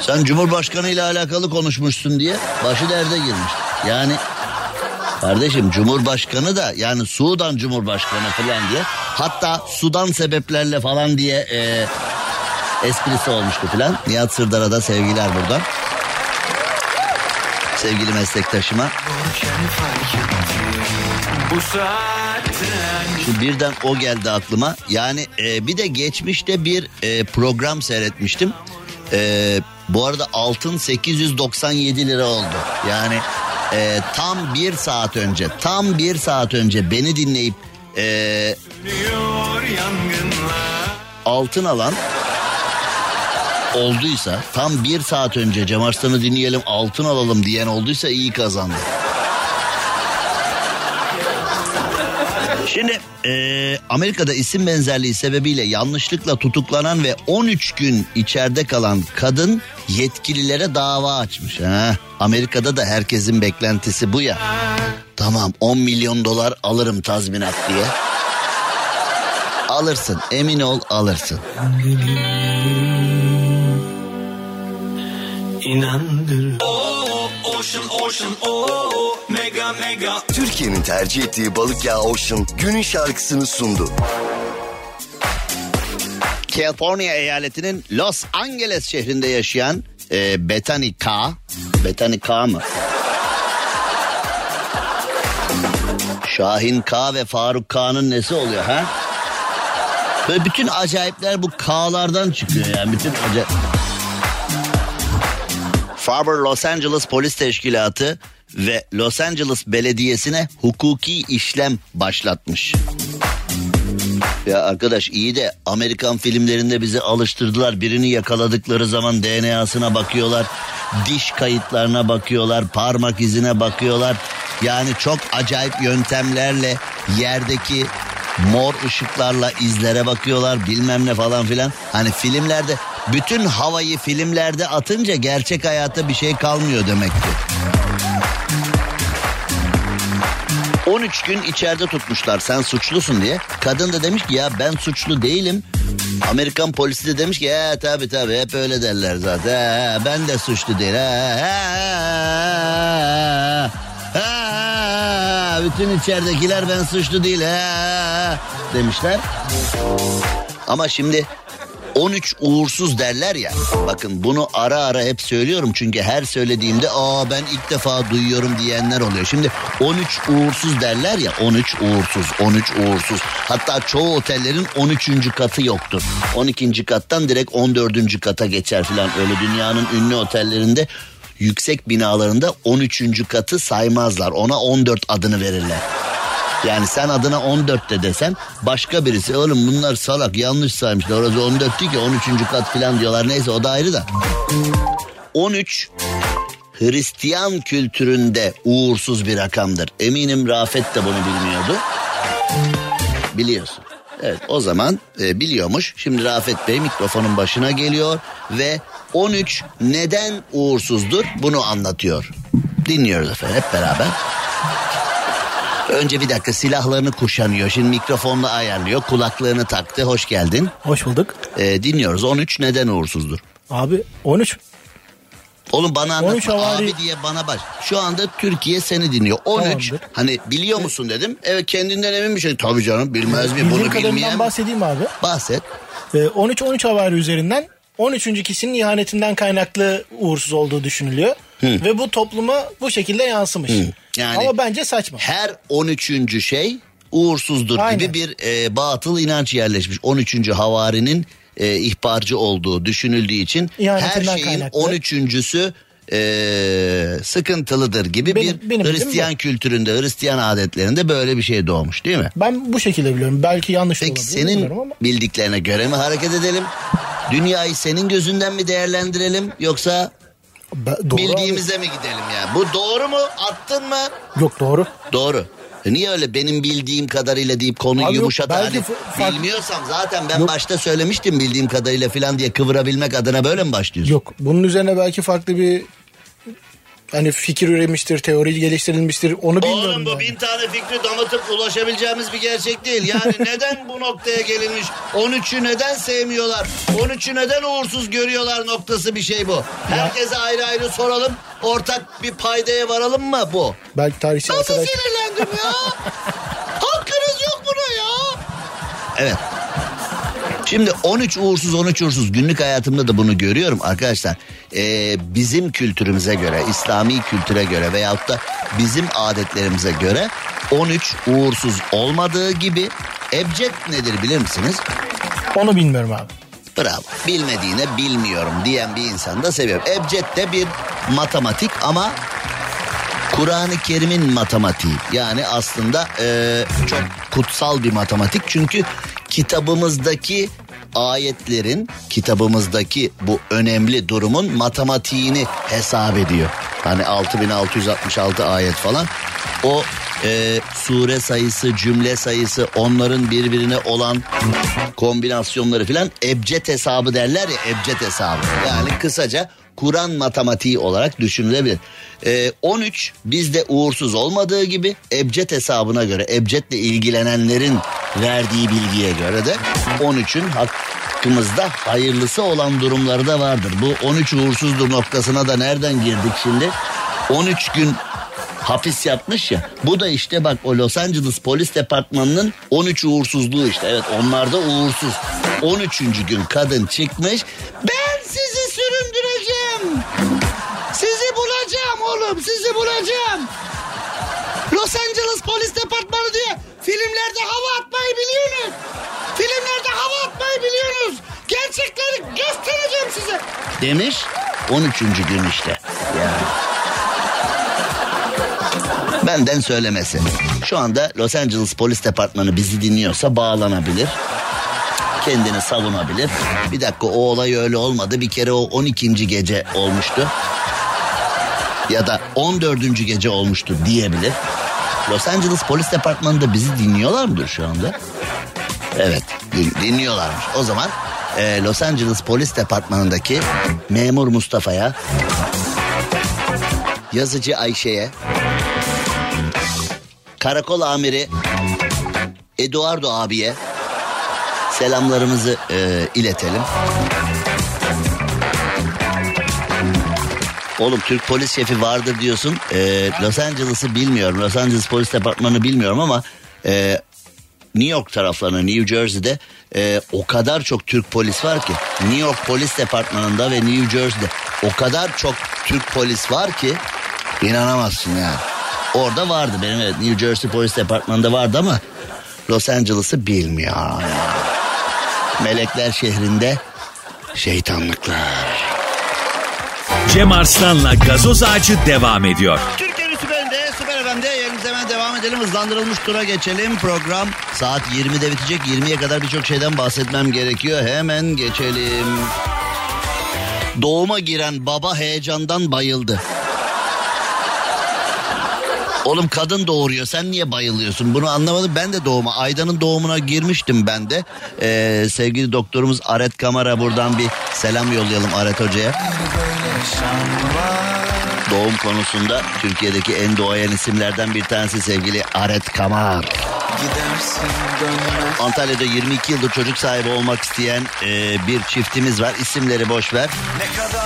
sen Cumhurbaşkanı ile alakalı konuşmuşsun diye başı derde girmiş. Yani kardeşim Cumhurbaşkanı da yani Sudan Cumhurbaşkanı falan diye hatta Sudan sebeplerle falan diye e, esprisi olmuştu falan. Nihat Sırdar'a da sevgiler buradan. Sevgili meslektaşıma. Şimdi birden o geldi aklıma. Yani e, bir de geçmişte bir e, program seyretmiştim. E, Bu arada altın 897 lira oldu. Yani e, tam bir saat önce, tam bir saat önce beni dinleyip e, altın alan olduysa tam bir saat önce Cem Arslan'ı dinleyelim altın alalım diyen olduysa iyi kazandı. Şimdi eee, Amerika'da isim benzerliği sebebiyle yanlışlıkla tutuklanan ve 13 gün içeride kalan kadın yetkililere dava açmış. Ha, Amerika'da da herkesin beklentisi bu ya. Tamam 10 milyon dolar alırım tazminat diye. Alırsın emin ol alırsın. Türkiye'nin tercih ettiği balık yağı Ocean günün şarkısını sundu. California eyaletinin Los Angeles şehrinde yaşayan e, Bethany K. Bethany K mı? Şahin K ve Faruk K'nın nesi oluyor ha? Böyle bütün acayipler bu K'lardan çıkıyor yani bütün acayip. Faber Los Angeles Polis Teşkilatı ve Los Angeles Belediyesi'ne hukuki işlem başlatmış. Ya arkadaş iyi de Amerikan filmlerinde bizi alıştırdılar. Birini yakaladıkları zaman DNA'sına bakıyorlar. Diş kayıtlarına bakıyorlar. Parmak izine bakıyorlar. Yani çok acayip yöntemlerle yerdeki mor ışıklarla izlere bakıyorlar bilmem ne falan filan. Hani filmlerde bütün havayı filmlerde atınca gerçek hayatta bir şey kalmıyor demek ki. 13 gün içeride tutmuşlar sen suçlusun diye. Kadın da demiş ki ya ben suçlu değilim. Amerikan polisi de demiş ki ya tabi tabi hep öyle derler zaten. Ha, ben de suçlu değil. Ha, ha, ha, ha, bütün içeridekiler ben suçlu değil. Ha, demişler. Ama şimdi 13 uğursuz derler ya. Bakın bunu ara ara hep söylüyorum çünkü her söylediğimde aa ben ilk defa duyuyorum diyenler oluyor. Şimdi 13 uğursuz derler ya 13 uğursuz 13 uğursuz. Hatta çoğu otellerin 13. katı yoktur. 12. kattan direkt 14. kata geçer filan öyle dünyanın ünlü otellerinde yüksek binalarında 13. katı saymazlar. Ona 14 adını verirler. Yani sen adına 14 de desen başka birisi oğlum bunlar salak yanlış saymışlar. Orası 14 değil ki 13. kat falan diyorlar. Neyse o da ayrı da. 13 Hristiyan kültüründe uğursuz bir rakamdır. Eminim Rafet de bunu bilmiyordu. Biliyorsun. Evet o zaman e, biliyormuş. Şimdi Rafet Bey mikrofonun başına geliyor ve 13 neden uğursuzdur bunu anlatıyor. Dinliyoruz efendim hep beraber. Önce bir dakika silahlarını kuşanıyor. Şimdi mikrofonla ayarlıyor. Kulaklığını taktı. Hoş geldin. Hoş bulduk. Ee, dinliyoruz. 13 neden uğursuzdur? Abi 13 Oğlum bana anlatma. 13 havari- Abi diye bana baş. Şu anda Türkiye seni dinliyor. 13 Tamamdır. hani biliyor musun dedim. Evet kendinden emin bir şey. Tabii canım bilmez bildiğim bunu bilmeyen. bahsedeyim abi. Bahset. Ee, 13-13 havari üzerinden 13. kişinin ihanetinden kaynaklı uğursuz olduğu düşünülüyor. Ve bu topluma bu şekilde yansımış. Yani- Ama bence saçma. Her 13. şey uğursuzdur Aynen. gibi bir e, batıl inanç yerleşmiş. 13. havarinin e, ihbarcı olduğu düşünüldüğü için her İhanetinden şeyin kaynaklı. 13.sü e, sıkıntılıdır gibi Benim- bir benim Hristiyan kültüründe, Hristiyan adetlerinde böyle bir şey doğmuş değil mi? Ben bu şekilde biliyorum. Belki yanlış Peki olabilir. senin bilmiyorum ama. bildiklerine göre mi hareket edelim? Dünyayı senin gözünden mi değerlendirelim yoksa Ben- doğru bildiğimize mi gidelim ya? Bu doğru mu? Attın mı? abi. Yok doğru. Doğru. E Niye öyle benim bildiğim kadarıyla deyip konuyu Abi yumuşat hani fark- bilmiyorsam zaten ben Yok. başta söylemiştim bildiğim kadarıyla falan diye kıvırabilmek adına böyle mi başlıyorsun? Yok. Bunun üzerine belki farklı bir hani fikir üremiştir, teori geliştirilmiştir. Onu bilmiyorum. Oğlum bu yani. bin tane fikri damıtıp ulaşabileceğimiz bir gerçek değil. Yani neden bu noktaya gelinmiş? 13'ü neden sevmiyorlar? 13'ü neden uğursuz görüyorlar noktası bir şey bu. Herkese ayrı ayrı soralım. Ortak bir paydaya varalım mı bu? Belki tarihçi Nasıl arkadaş. sinirlendim ya? Hakkınız yok buna ya. Evet. Şimdi 13 uğursuz 13 uğursuz günlük hayatımda da bunu görüyorum arkadaşlar. Ee, bizim kültürümüze göre, İslami kültüre göre veyahut da bizim adetlerimize göre 13 uğursuz olmadığı gibi ebced nedir bilir misiniz? Onu bilmiyorum abi. Bravo. Bilmediğine bilmiyorum diyen bir insan da seviyorum. Ebced de bir matematik ama Kur'an-ı Kerim'in matematiği. Yani aslında e, çok kutsal bir matematik. Çünkü kitabımızdaki ayetlerin, kitabımızdaki bu önemli durumun matematiğini hesap ediyor. Hani 6666 ayet falan. O e, sure sayısı, cümle sayısı, onların birbirine olan kombinasyonları filan ebced hesabı derler ya ebced hesabı. Yani kısaca Kur'an matematiği olarak düşünülebilir. Ee, 13 bizde uğursuz olmadığı gibi ebced hesabına göre ebcedle ilgilenenlerin verdiği bilgiye göre de 13'ün hakkımızda hayırlısı olan durumları da vardır. Bu 13 uğursuzdur noktasına da nereden girdik şimdi? 13 gün hapis yatmış ya. Bu da işte bak o Los Angeles Polis Departmanı'nın 13 uğursuzluğu işte. Evet onlar da uğursuz. 13. gün kadın çıkmış. Ben sizi bulacağım. Los Angeles Polis Departmanı diye filmlerde hava atmayı biliyorsunuz. Filmlerde hava atmayı biliyorsunuz. Gerçekleri göstereceğim size. Demiş 13. gün işte. Benden söylemesi. Şu anda Los Angeles Polis Departmanı bizi dinliyorsa bağlanabilir. Kendini savunabilir. Bir dakika o olay öyle olmadı. Bir kere o 12. gece olmuştu. Ya da 14. gece olmuştu diyebilir. Los Angeles Polis Departmanı'nda bizi dinliyorlar mıdır şu anda? Evet din- dinliyorlarmış. O zaman e, Los Angeles Polis Departmanı'ndaki memur Mustafa'ya, yazıcı Ayşe'ye, karakol amiri Eduardo abiye selamlarımızı e, iletelim. Oğlum Türk polis şefi vardır diyorsun. E, Los Angeles'ı bilmiyorum. Los Angeles Polis Departmanı bilmiyorum ama e, New York taraflarında New Jersey'de e, o kadar çok Türk polis var ki New York Polis Departmanı'nda ve New Jersey'de o kadar çok Türk polis var ki inanamazsın yani. Orada vardı benim evet New Jersey Polis Departmanı'nda vardı ama Los Angeles'ı bilmiyor. Melekler şehrinde şeytanlıklar. Cem Arslan'la gazoz ağacı devam ediyor. Türkiye'nin süperinde, süper FM'de yayınımıza hemen devam edelim. Hızlandırılmış tura geçelim. Program saat 20'de bitecek. 20'ye kadar birçok şeyden bahsetmem gerekiyor. Hemen geçelim. Doğuma giren baba heyecandan bayıldı. Oğlum kadın doğuruyor sen niye bayılıyorsun bunu anlamadım ben de doğuma Aydan'ın doğumuna girmiştim ben de Ee, sevgili doktorumuz Aret Kamara buradan bir selam yollayalım Aret Hoca'ya Doğum konusunda Türkiye'deki en doğayan isimlerden bir tanesi sevgili Aret Kamar Antalya'da 22 yıldır çocuk sahibi olmak isteyen e, bir çiftimiz var. İsimleri boş ver.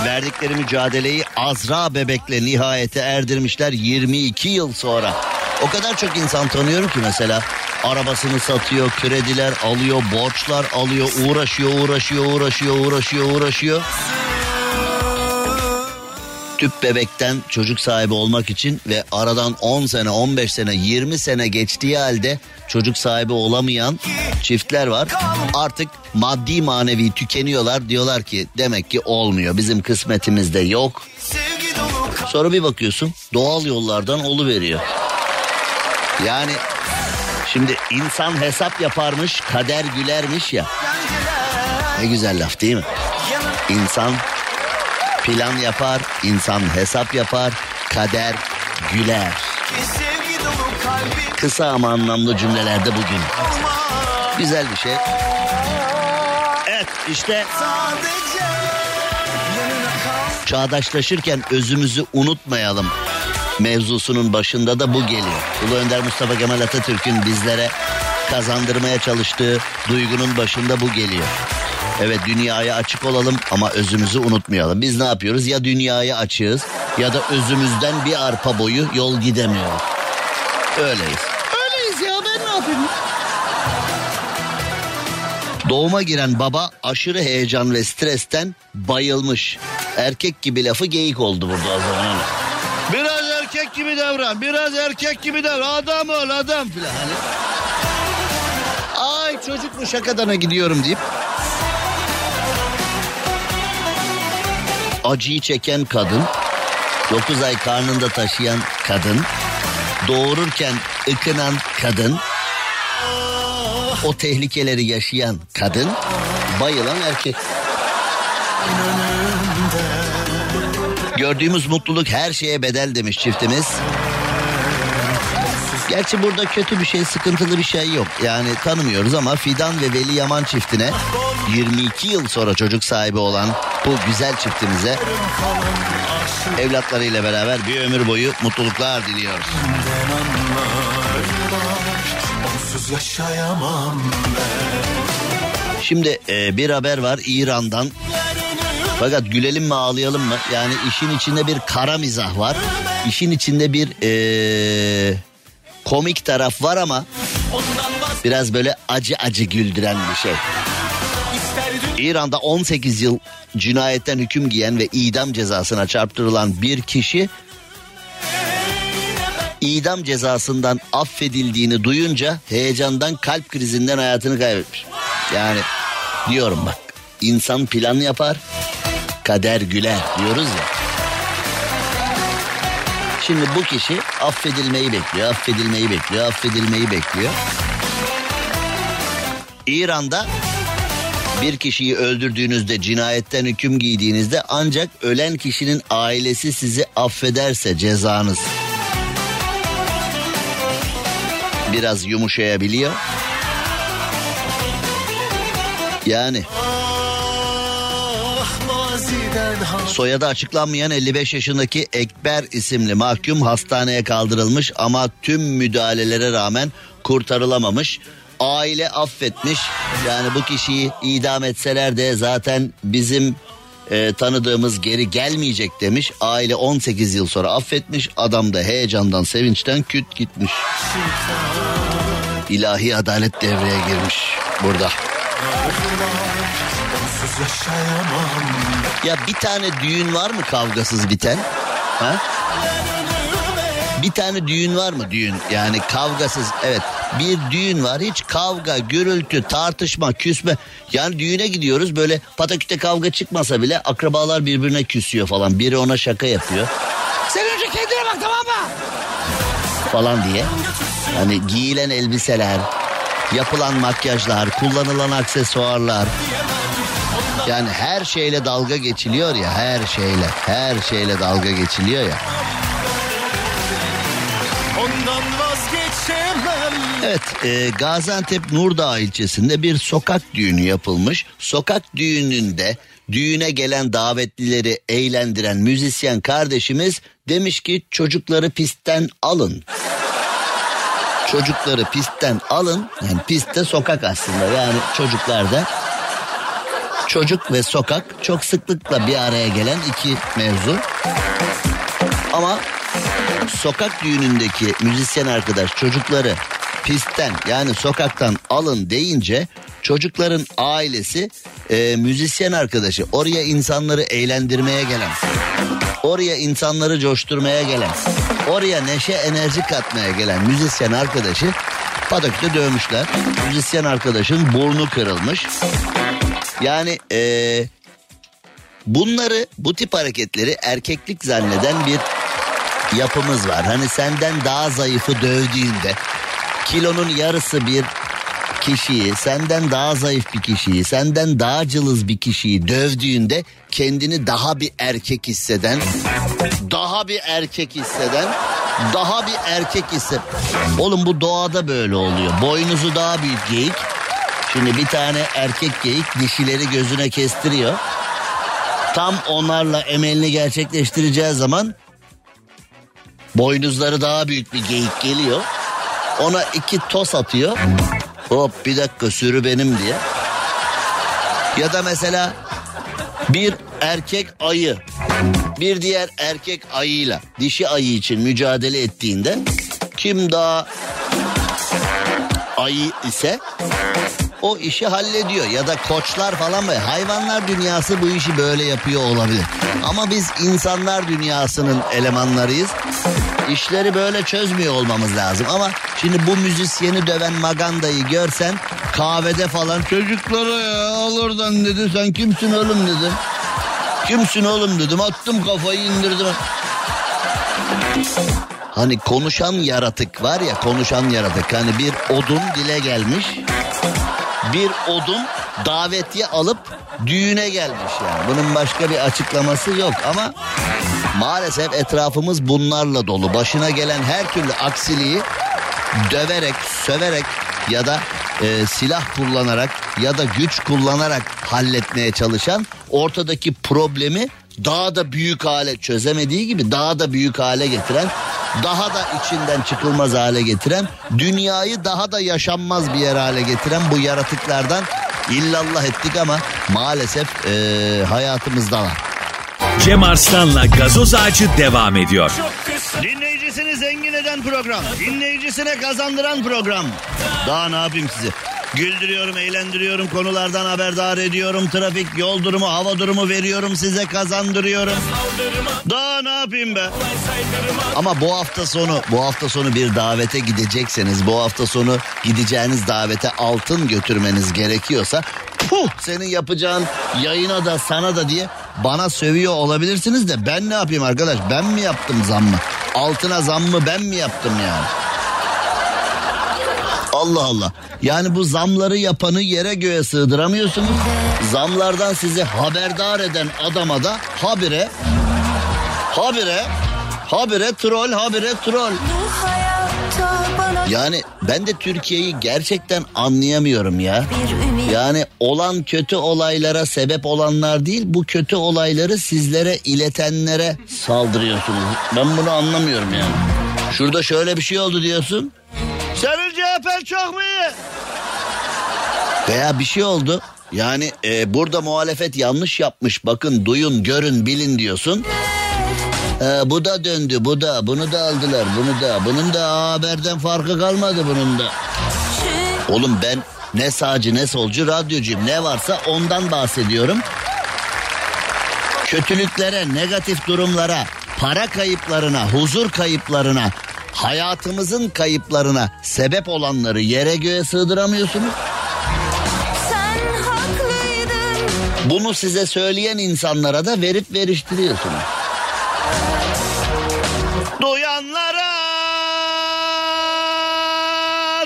Verdikleri mücadeleyi Azra bebekle nihayete erdirmişler 22 yıl sonra. O kadar çok insan tanıyorum ki mesela arabasını satıyor, krediler alıyor, borçlar alıyor, uğraşıyor, uğraşıyor, uğraşıyor, uğraşıyor, uğraşıyor. Tüp bebekten çocuk sahibi olmak için ve aradan 10 sene, 15 sene, 20 sene geçtiği halde çocuk sahibi olamayan çiftler var. Artık maddi manevi tükeniyorlar. Diyorlar ki demek ki olmuyor. Bizim kısmetimizde yok. Sonra bir bakıyorsun doğal yollardan olu veriyor. Yani şimdi insan hesap yaparmış, kader gülermiş ya. Ne güzel laf değil mi? İnsan plan yapar, insan hesap yapar, kader güler. Kısa ama anlamlı cümlelerde bugün. Güzel bir şey. Evet işte çağdaşlaşırken özümüzü unutmayalım mevzusunun başında da bu geliyor. Ulu Önder Mustafa Kemal Atatürk'ün bizlere kazandırmaya çalıştığı duygunun başında bu geliyor. Evet dünyaya açık olalım ama özümüzü unutmayalım. Biz ne yapıyoruz? Ya dünyaya açığız ya da özümüzden bir arpa boyu yol gidemiyoruz. Öyleyiz. Öyleyiz ya ben ne yapayım? Doğuma giren baba aşırı heyecan ve stresten bayılmış. Erkek gibi lafı geyik oldu burada o zaman. Biraz erkek gibi davran, biraz erkek gibi davran. Adam ol adam filan. Hani. Ay çocuk bu şakadana gidiyorum deyip acıyı çeken kadın, 9 ay karnında taşıyan kadın, doğururken ıkınan kadın, o tehlikeleri yaşayan kadın, bayılan erkek. Gördüğümüz mutluluk her şeye bedel demiş çiftimiz. Gerçi burada kötü bir şey, sıkıntılı bir şey yok. Yani tanımıyoruz ama Fidan ve Veli Yaman çiftine 22 yıl sonra çocuk sahibi olan bu güzel çiftimize evlatlarıyla beraber bir ömür boyu mutluluklar diliyoruz. Şimdi e, bir haber var İran'dan. Fakat gülelim mi ağlayalım mı? Yani işin içinde bir kara mizah var. İşin içinde bir e, komik taraf var ama biraz böyle acı acı güldüren bir şey. İran'da 18 yıl cinayetten hüküm giyen ve idam cezasına çarptırılan bir kişi idam cezasından affedildiğini duyunca heyecandan kalp krizinden hayatını kaybetmiş. Yani diyorum bak insan plan yapar kader güler diyoruz ya. Şimdi bu kişi affedilmeyi bekliyor, affedilmeyi bekliyor, affedilmeyi bekliyor. İran'da bir kişiyi öldürdüğünüzde cinayetten hüküm giydiğinizde ancak ölen kişinin ailesi sizi affederse cezanız biraz yumuşayabiliyor. Yani soyadı açıklanmayan 55 yaşındaki Ekber isimli mahkum hastaneye kaldırılmış ama tüm müdahalelere rağmen kurtarılamamış. Aile affetmiş. Yani bu kişiyi idam etseler de zaten bizim e, tanıdığımız geri gelmeyecek demiş. Aile 18 yıl sonra affetmiş. Adam da heyecandan, sevinçten küt gitmiş. İlahi adalet devreye girmiş burada. Ya bir tane düğün var mı kavgasız biten? Ha? Bir tane düğün var mı düğün? Yani kavgasız evet bir düğün var hiç kavga, gürültü, tartışma, küsme. Yani düğüne gidiyoruz böyle pataküte kavga çıkmasa bile akrabalar birbirine küsüyor falan. Biri ona şaka yapıyor. Sen önce kendine bak tamam mı? Falan diye. Hani giyilen elbiseler, yapılan makyajlar, kullanılan aksesuarlar. Yani her şeyle dalga geçiliyor ya her şeyle her şeyle dalga geçiliyor ya. Ondan vazgeçemem Evet e, Gaziantep Nurdağ ilçesinde bir sokak düğünü yapılmış. Sokak düğününde düğüne gelen davetlileri eğlendiren müzisyen kardeşimiz demiş ki çocukları pistten alın. Çocukları pistten alın. Yani pistte sokak aslında yani çocuklarda çocuk ve sokak çok sıklıkla bir araya gelen iki mevzu. Ama sokak düğünündeki müzisyen arkadaş çocukları pistten yani sokaktan alın deyince çocukların ailesi e, müzisyen arkadaşı oraya insanları eğlendirmeye gelen oraya insanları coşturmaya gelen oraya neşe enerji katmaya gelen müzisyen arkadaşı Padok'ta dövmüşler. Müzisyen arkadaşın burnu kırılmış. Yani e, bunları bu tip hareketleri erkeklik zanneden bir yapımız var. Hani senden daha zayıfı dövdüğünde kilonun yarısı bir kişiyi, senden daha zayıf bir kişiyi, senden daha cılız bir kişiyi dövdüğünde kendini daha bir erkek hisseden, daha bir erkek hisseden, daha bir erkek hisse. Oğlum bu doğada böyle oluyor. Boynuzu daha büyük geyik. Şimdi bir tane erkek geyik dişileri gözüne kestiriyor. Tam onlarla emelini gerçekleştireceği zaman boynuzları daha büyük bir geyik geliyor. Ona iki tos atıyor. Hop bir dakika sürü benim diye. Ya da mesela bir erkek ayı bir diğer erkek ayıyla dişi ayı için mücadele ettiğinde kim daha ayı ise o işi hallediyor ya da koçlar falan böyle hayvanlar dünyası bu işi böyle yapıyor olabilir. Ama biz insanlar dünyasının elemanlarıyız. İşleri böyle çözmüyor olmamız lazım ama şimdi bu müzisyeni döven magandayı görsen kahvede falan çocuklara ya al oradan dedi sen kimsin oğlum dedi. Kimsin oğlum dedim attım kafayı indirdim. Hani konuşan yaratık var ya konuşan yaratık. Hani bir odun dile gelmiş. Bir odun davetiye alıp düğüne gelmiş yani. Bunun başka bir açıklaması yok ama maalesef etrafımız bunlarla dolu. Başına gelen her türlü aksiliği döverek, söverek ya da e, silah kullanarak ya da güç kullanarak halletmeye çalışan ortadaki problemi daha da büyük hale çözemediği gibi daha da büyük hale getiren daha da içinden çıkılmaz hale getiren dünyayı daha da yaşanmaz bir yer hale getiren bu yaratıklardan illallah ettik ama maalesef e, hayatımızda var. Cem Arslan'la gazoz ağacı devam ediyor. Dinleyicisini zengin eden program. Dinleyicisine kazandıran program. Daha ne yapayım size? Güldürüyorum, eğlendiriyorum, konulardan haberdar ediyorum. Trafik, yol durumu, hava durumu veriyorum size kazandırıyorum. Daha ne yapayım be? Ama bu hafta sonu, bu hafta sonu bir davete gidecekseniz, bu hafta sonu gideceğiniz davete altın götürmeniz gerekiyorsa, puh senin yapacağın yayına da sana da diye bana sövüyor olabilirsiniz de ben ne yapayım arkadaş? Ben mi yaptım zammı? Altına zammı ben mi yaptım yani? Allah Allah. Yani bu zamları yapanı yere göğe sığdıramıyorsunuz. Zamlardan sizi haberdar eden adama da habire habire habire troll habire troll. Yani ben de Türkiye'yi gerçekten anlayamıyorum ya. Yani olan kötü olaylara sebep olanlar değil bu kötü olayları sizlere iletenlere saldırıyorsunuz. Ben bunu anlamıyorum yani. Şurada şöyle bir şey oldu diyorsun. Senin CHP'n çok mu iyi? Veya bir şey oldu. Yani e, burada muhalefet yanlış yapmış. Bakın duyun görün bilin diyorsun. E, bu da döndü bu da bunu da aldılar bunu da. Bunun da haberden farkı kalmadı bunun da. Oğlum ben ne sağcı ne solcu radyocuyum ne varsa ondan bahsediyorum. Kötülüklere, negatif durumlara, para kayıplarına, huzur kayıplarına, hayatımızın kayıplarına sebep olanları yere göğe sığdıramıyorsunuz. Bunu size söyleyen insanlara da verip veriştiriyorsunuz. Duyanlara,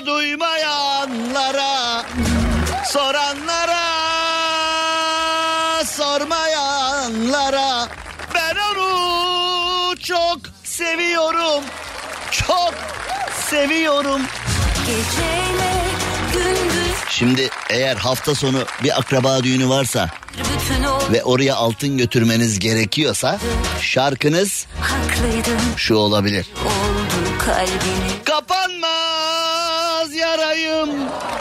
duymayanlara, soranlara, sormayanlara ben onu çok seviyorum. Çok seviyorum. Geceyle gündüz Şimdi eğer hafta sonu bir akraba düğünü varsa ve oraya altın götürmeniz gerekiyorsa şarkınız şu olabilir. oldu kalbini Kapanmaz yarayım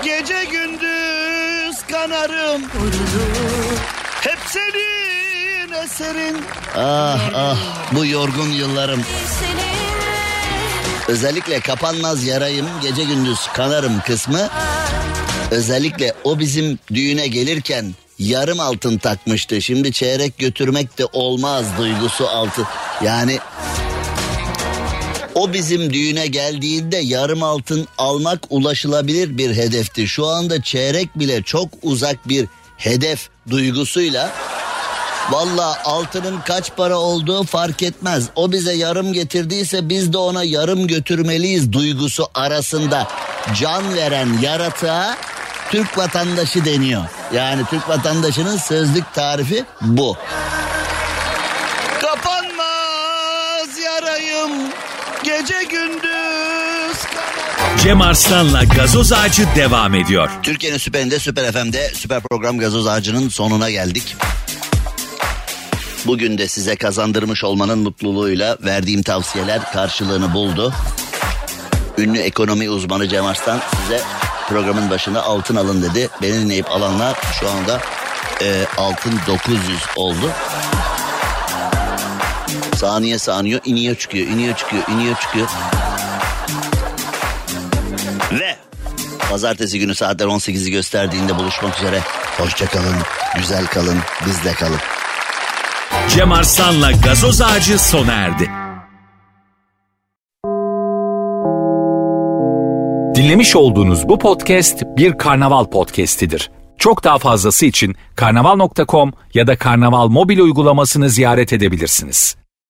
gece gündüz kanarım hep senin eserin. Ah ah bu yorgun yıllarım. seninle Özellikle kapanmaz yarayım gece gündüz kanarım kısmı. Özellikle o bizim düğüne gelirken yarım altın takmıştı. Şimdi çeyrek götürmek de olmaz duygusu altı. Yani o bizim düğüne geldiğinde yarım altın almak ulaşılabilir bir hedefti. Şu anda çeyrek bile çok uzak bir hedef duygusuyla Valla altının kaç para olduğu fark etmez. O bize yarım getirdiyse biz de ona yarım götürmeliyiz duygusu arasında can veren yaratığa Türk vatandaşı deniyor. Yani Türk vatandaşının sözlük tarifi bu. Kapanmaz yarayım gece gündüz. Cem Arslan'la gazoz ağacı devam ediyor. Türkiye'nin süperinde Süper FM'de Süper Program Gazoz Ağacı'nın sonuna geldik. Bugün de size kazandırmış olmanın mutluluğuyla verdiğim tavsiyeler karşılığını buldu. Ünlü ekonomi uzmanı Cem Arslan size programın başına altın alın dedi. Beni dinleyip alanlar şu anda e, altın 900 oldu. Saniye saniye iniyor çıkıyor, iniyor çıkıyor, iniyor çıkıyor. Ve pazartesi günü saatler 18'i gösterdiğinde buluşmak üzere. Hoşçakalın, güzel kalın, bizde kalın. Cem Arslan'la gazoz ağacı sona erdi. Dinlemiş olduğunuz bu podcast bir karnaval podcastidir. Çok daha fazlası için karnaval.com ya da karnaval mobil uygulamasını ziyaret edebilirsiniz.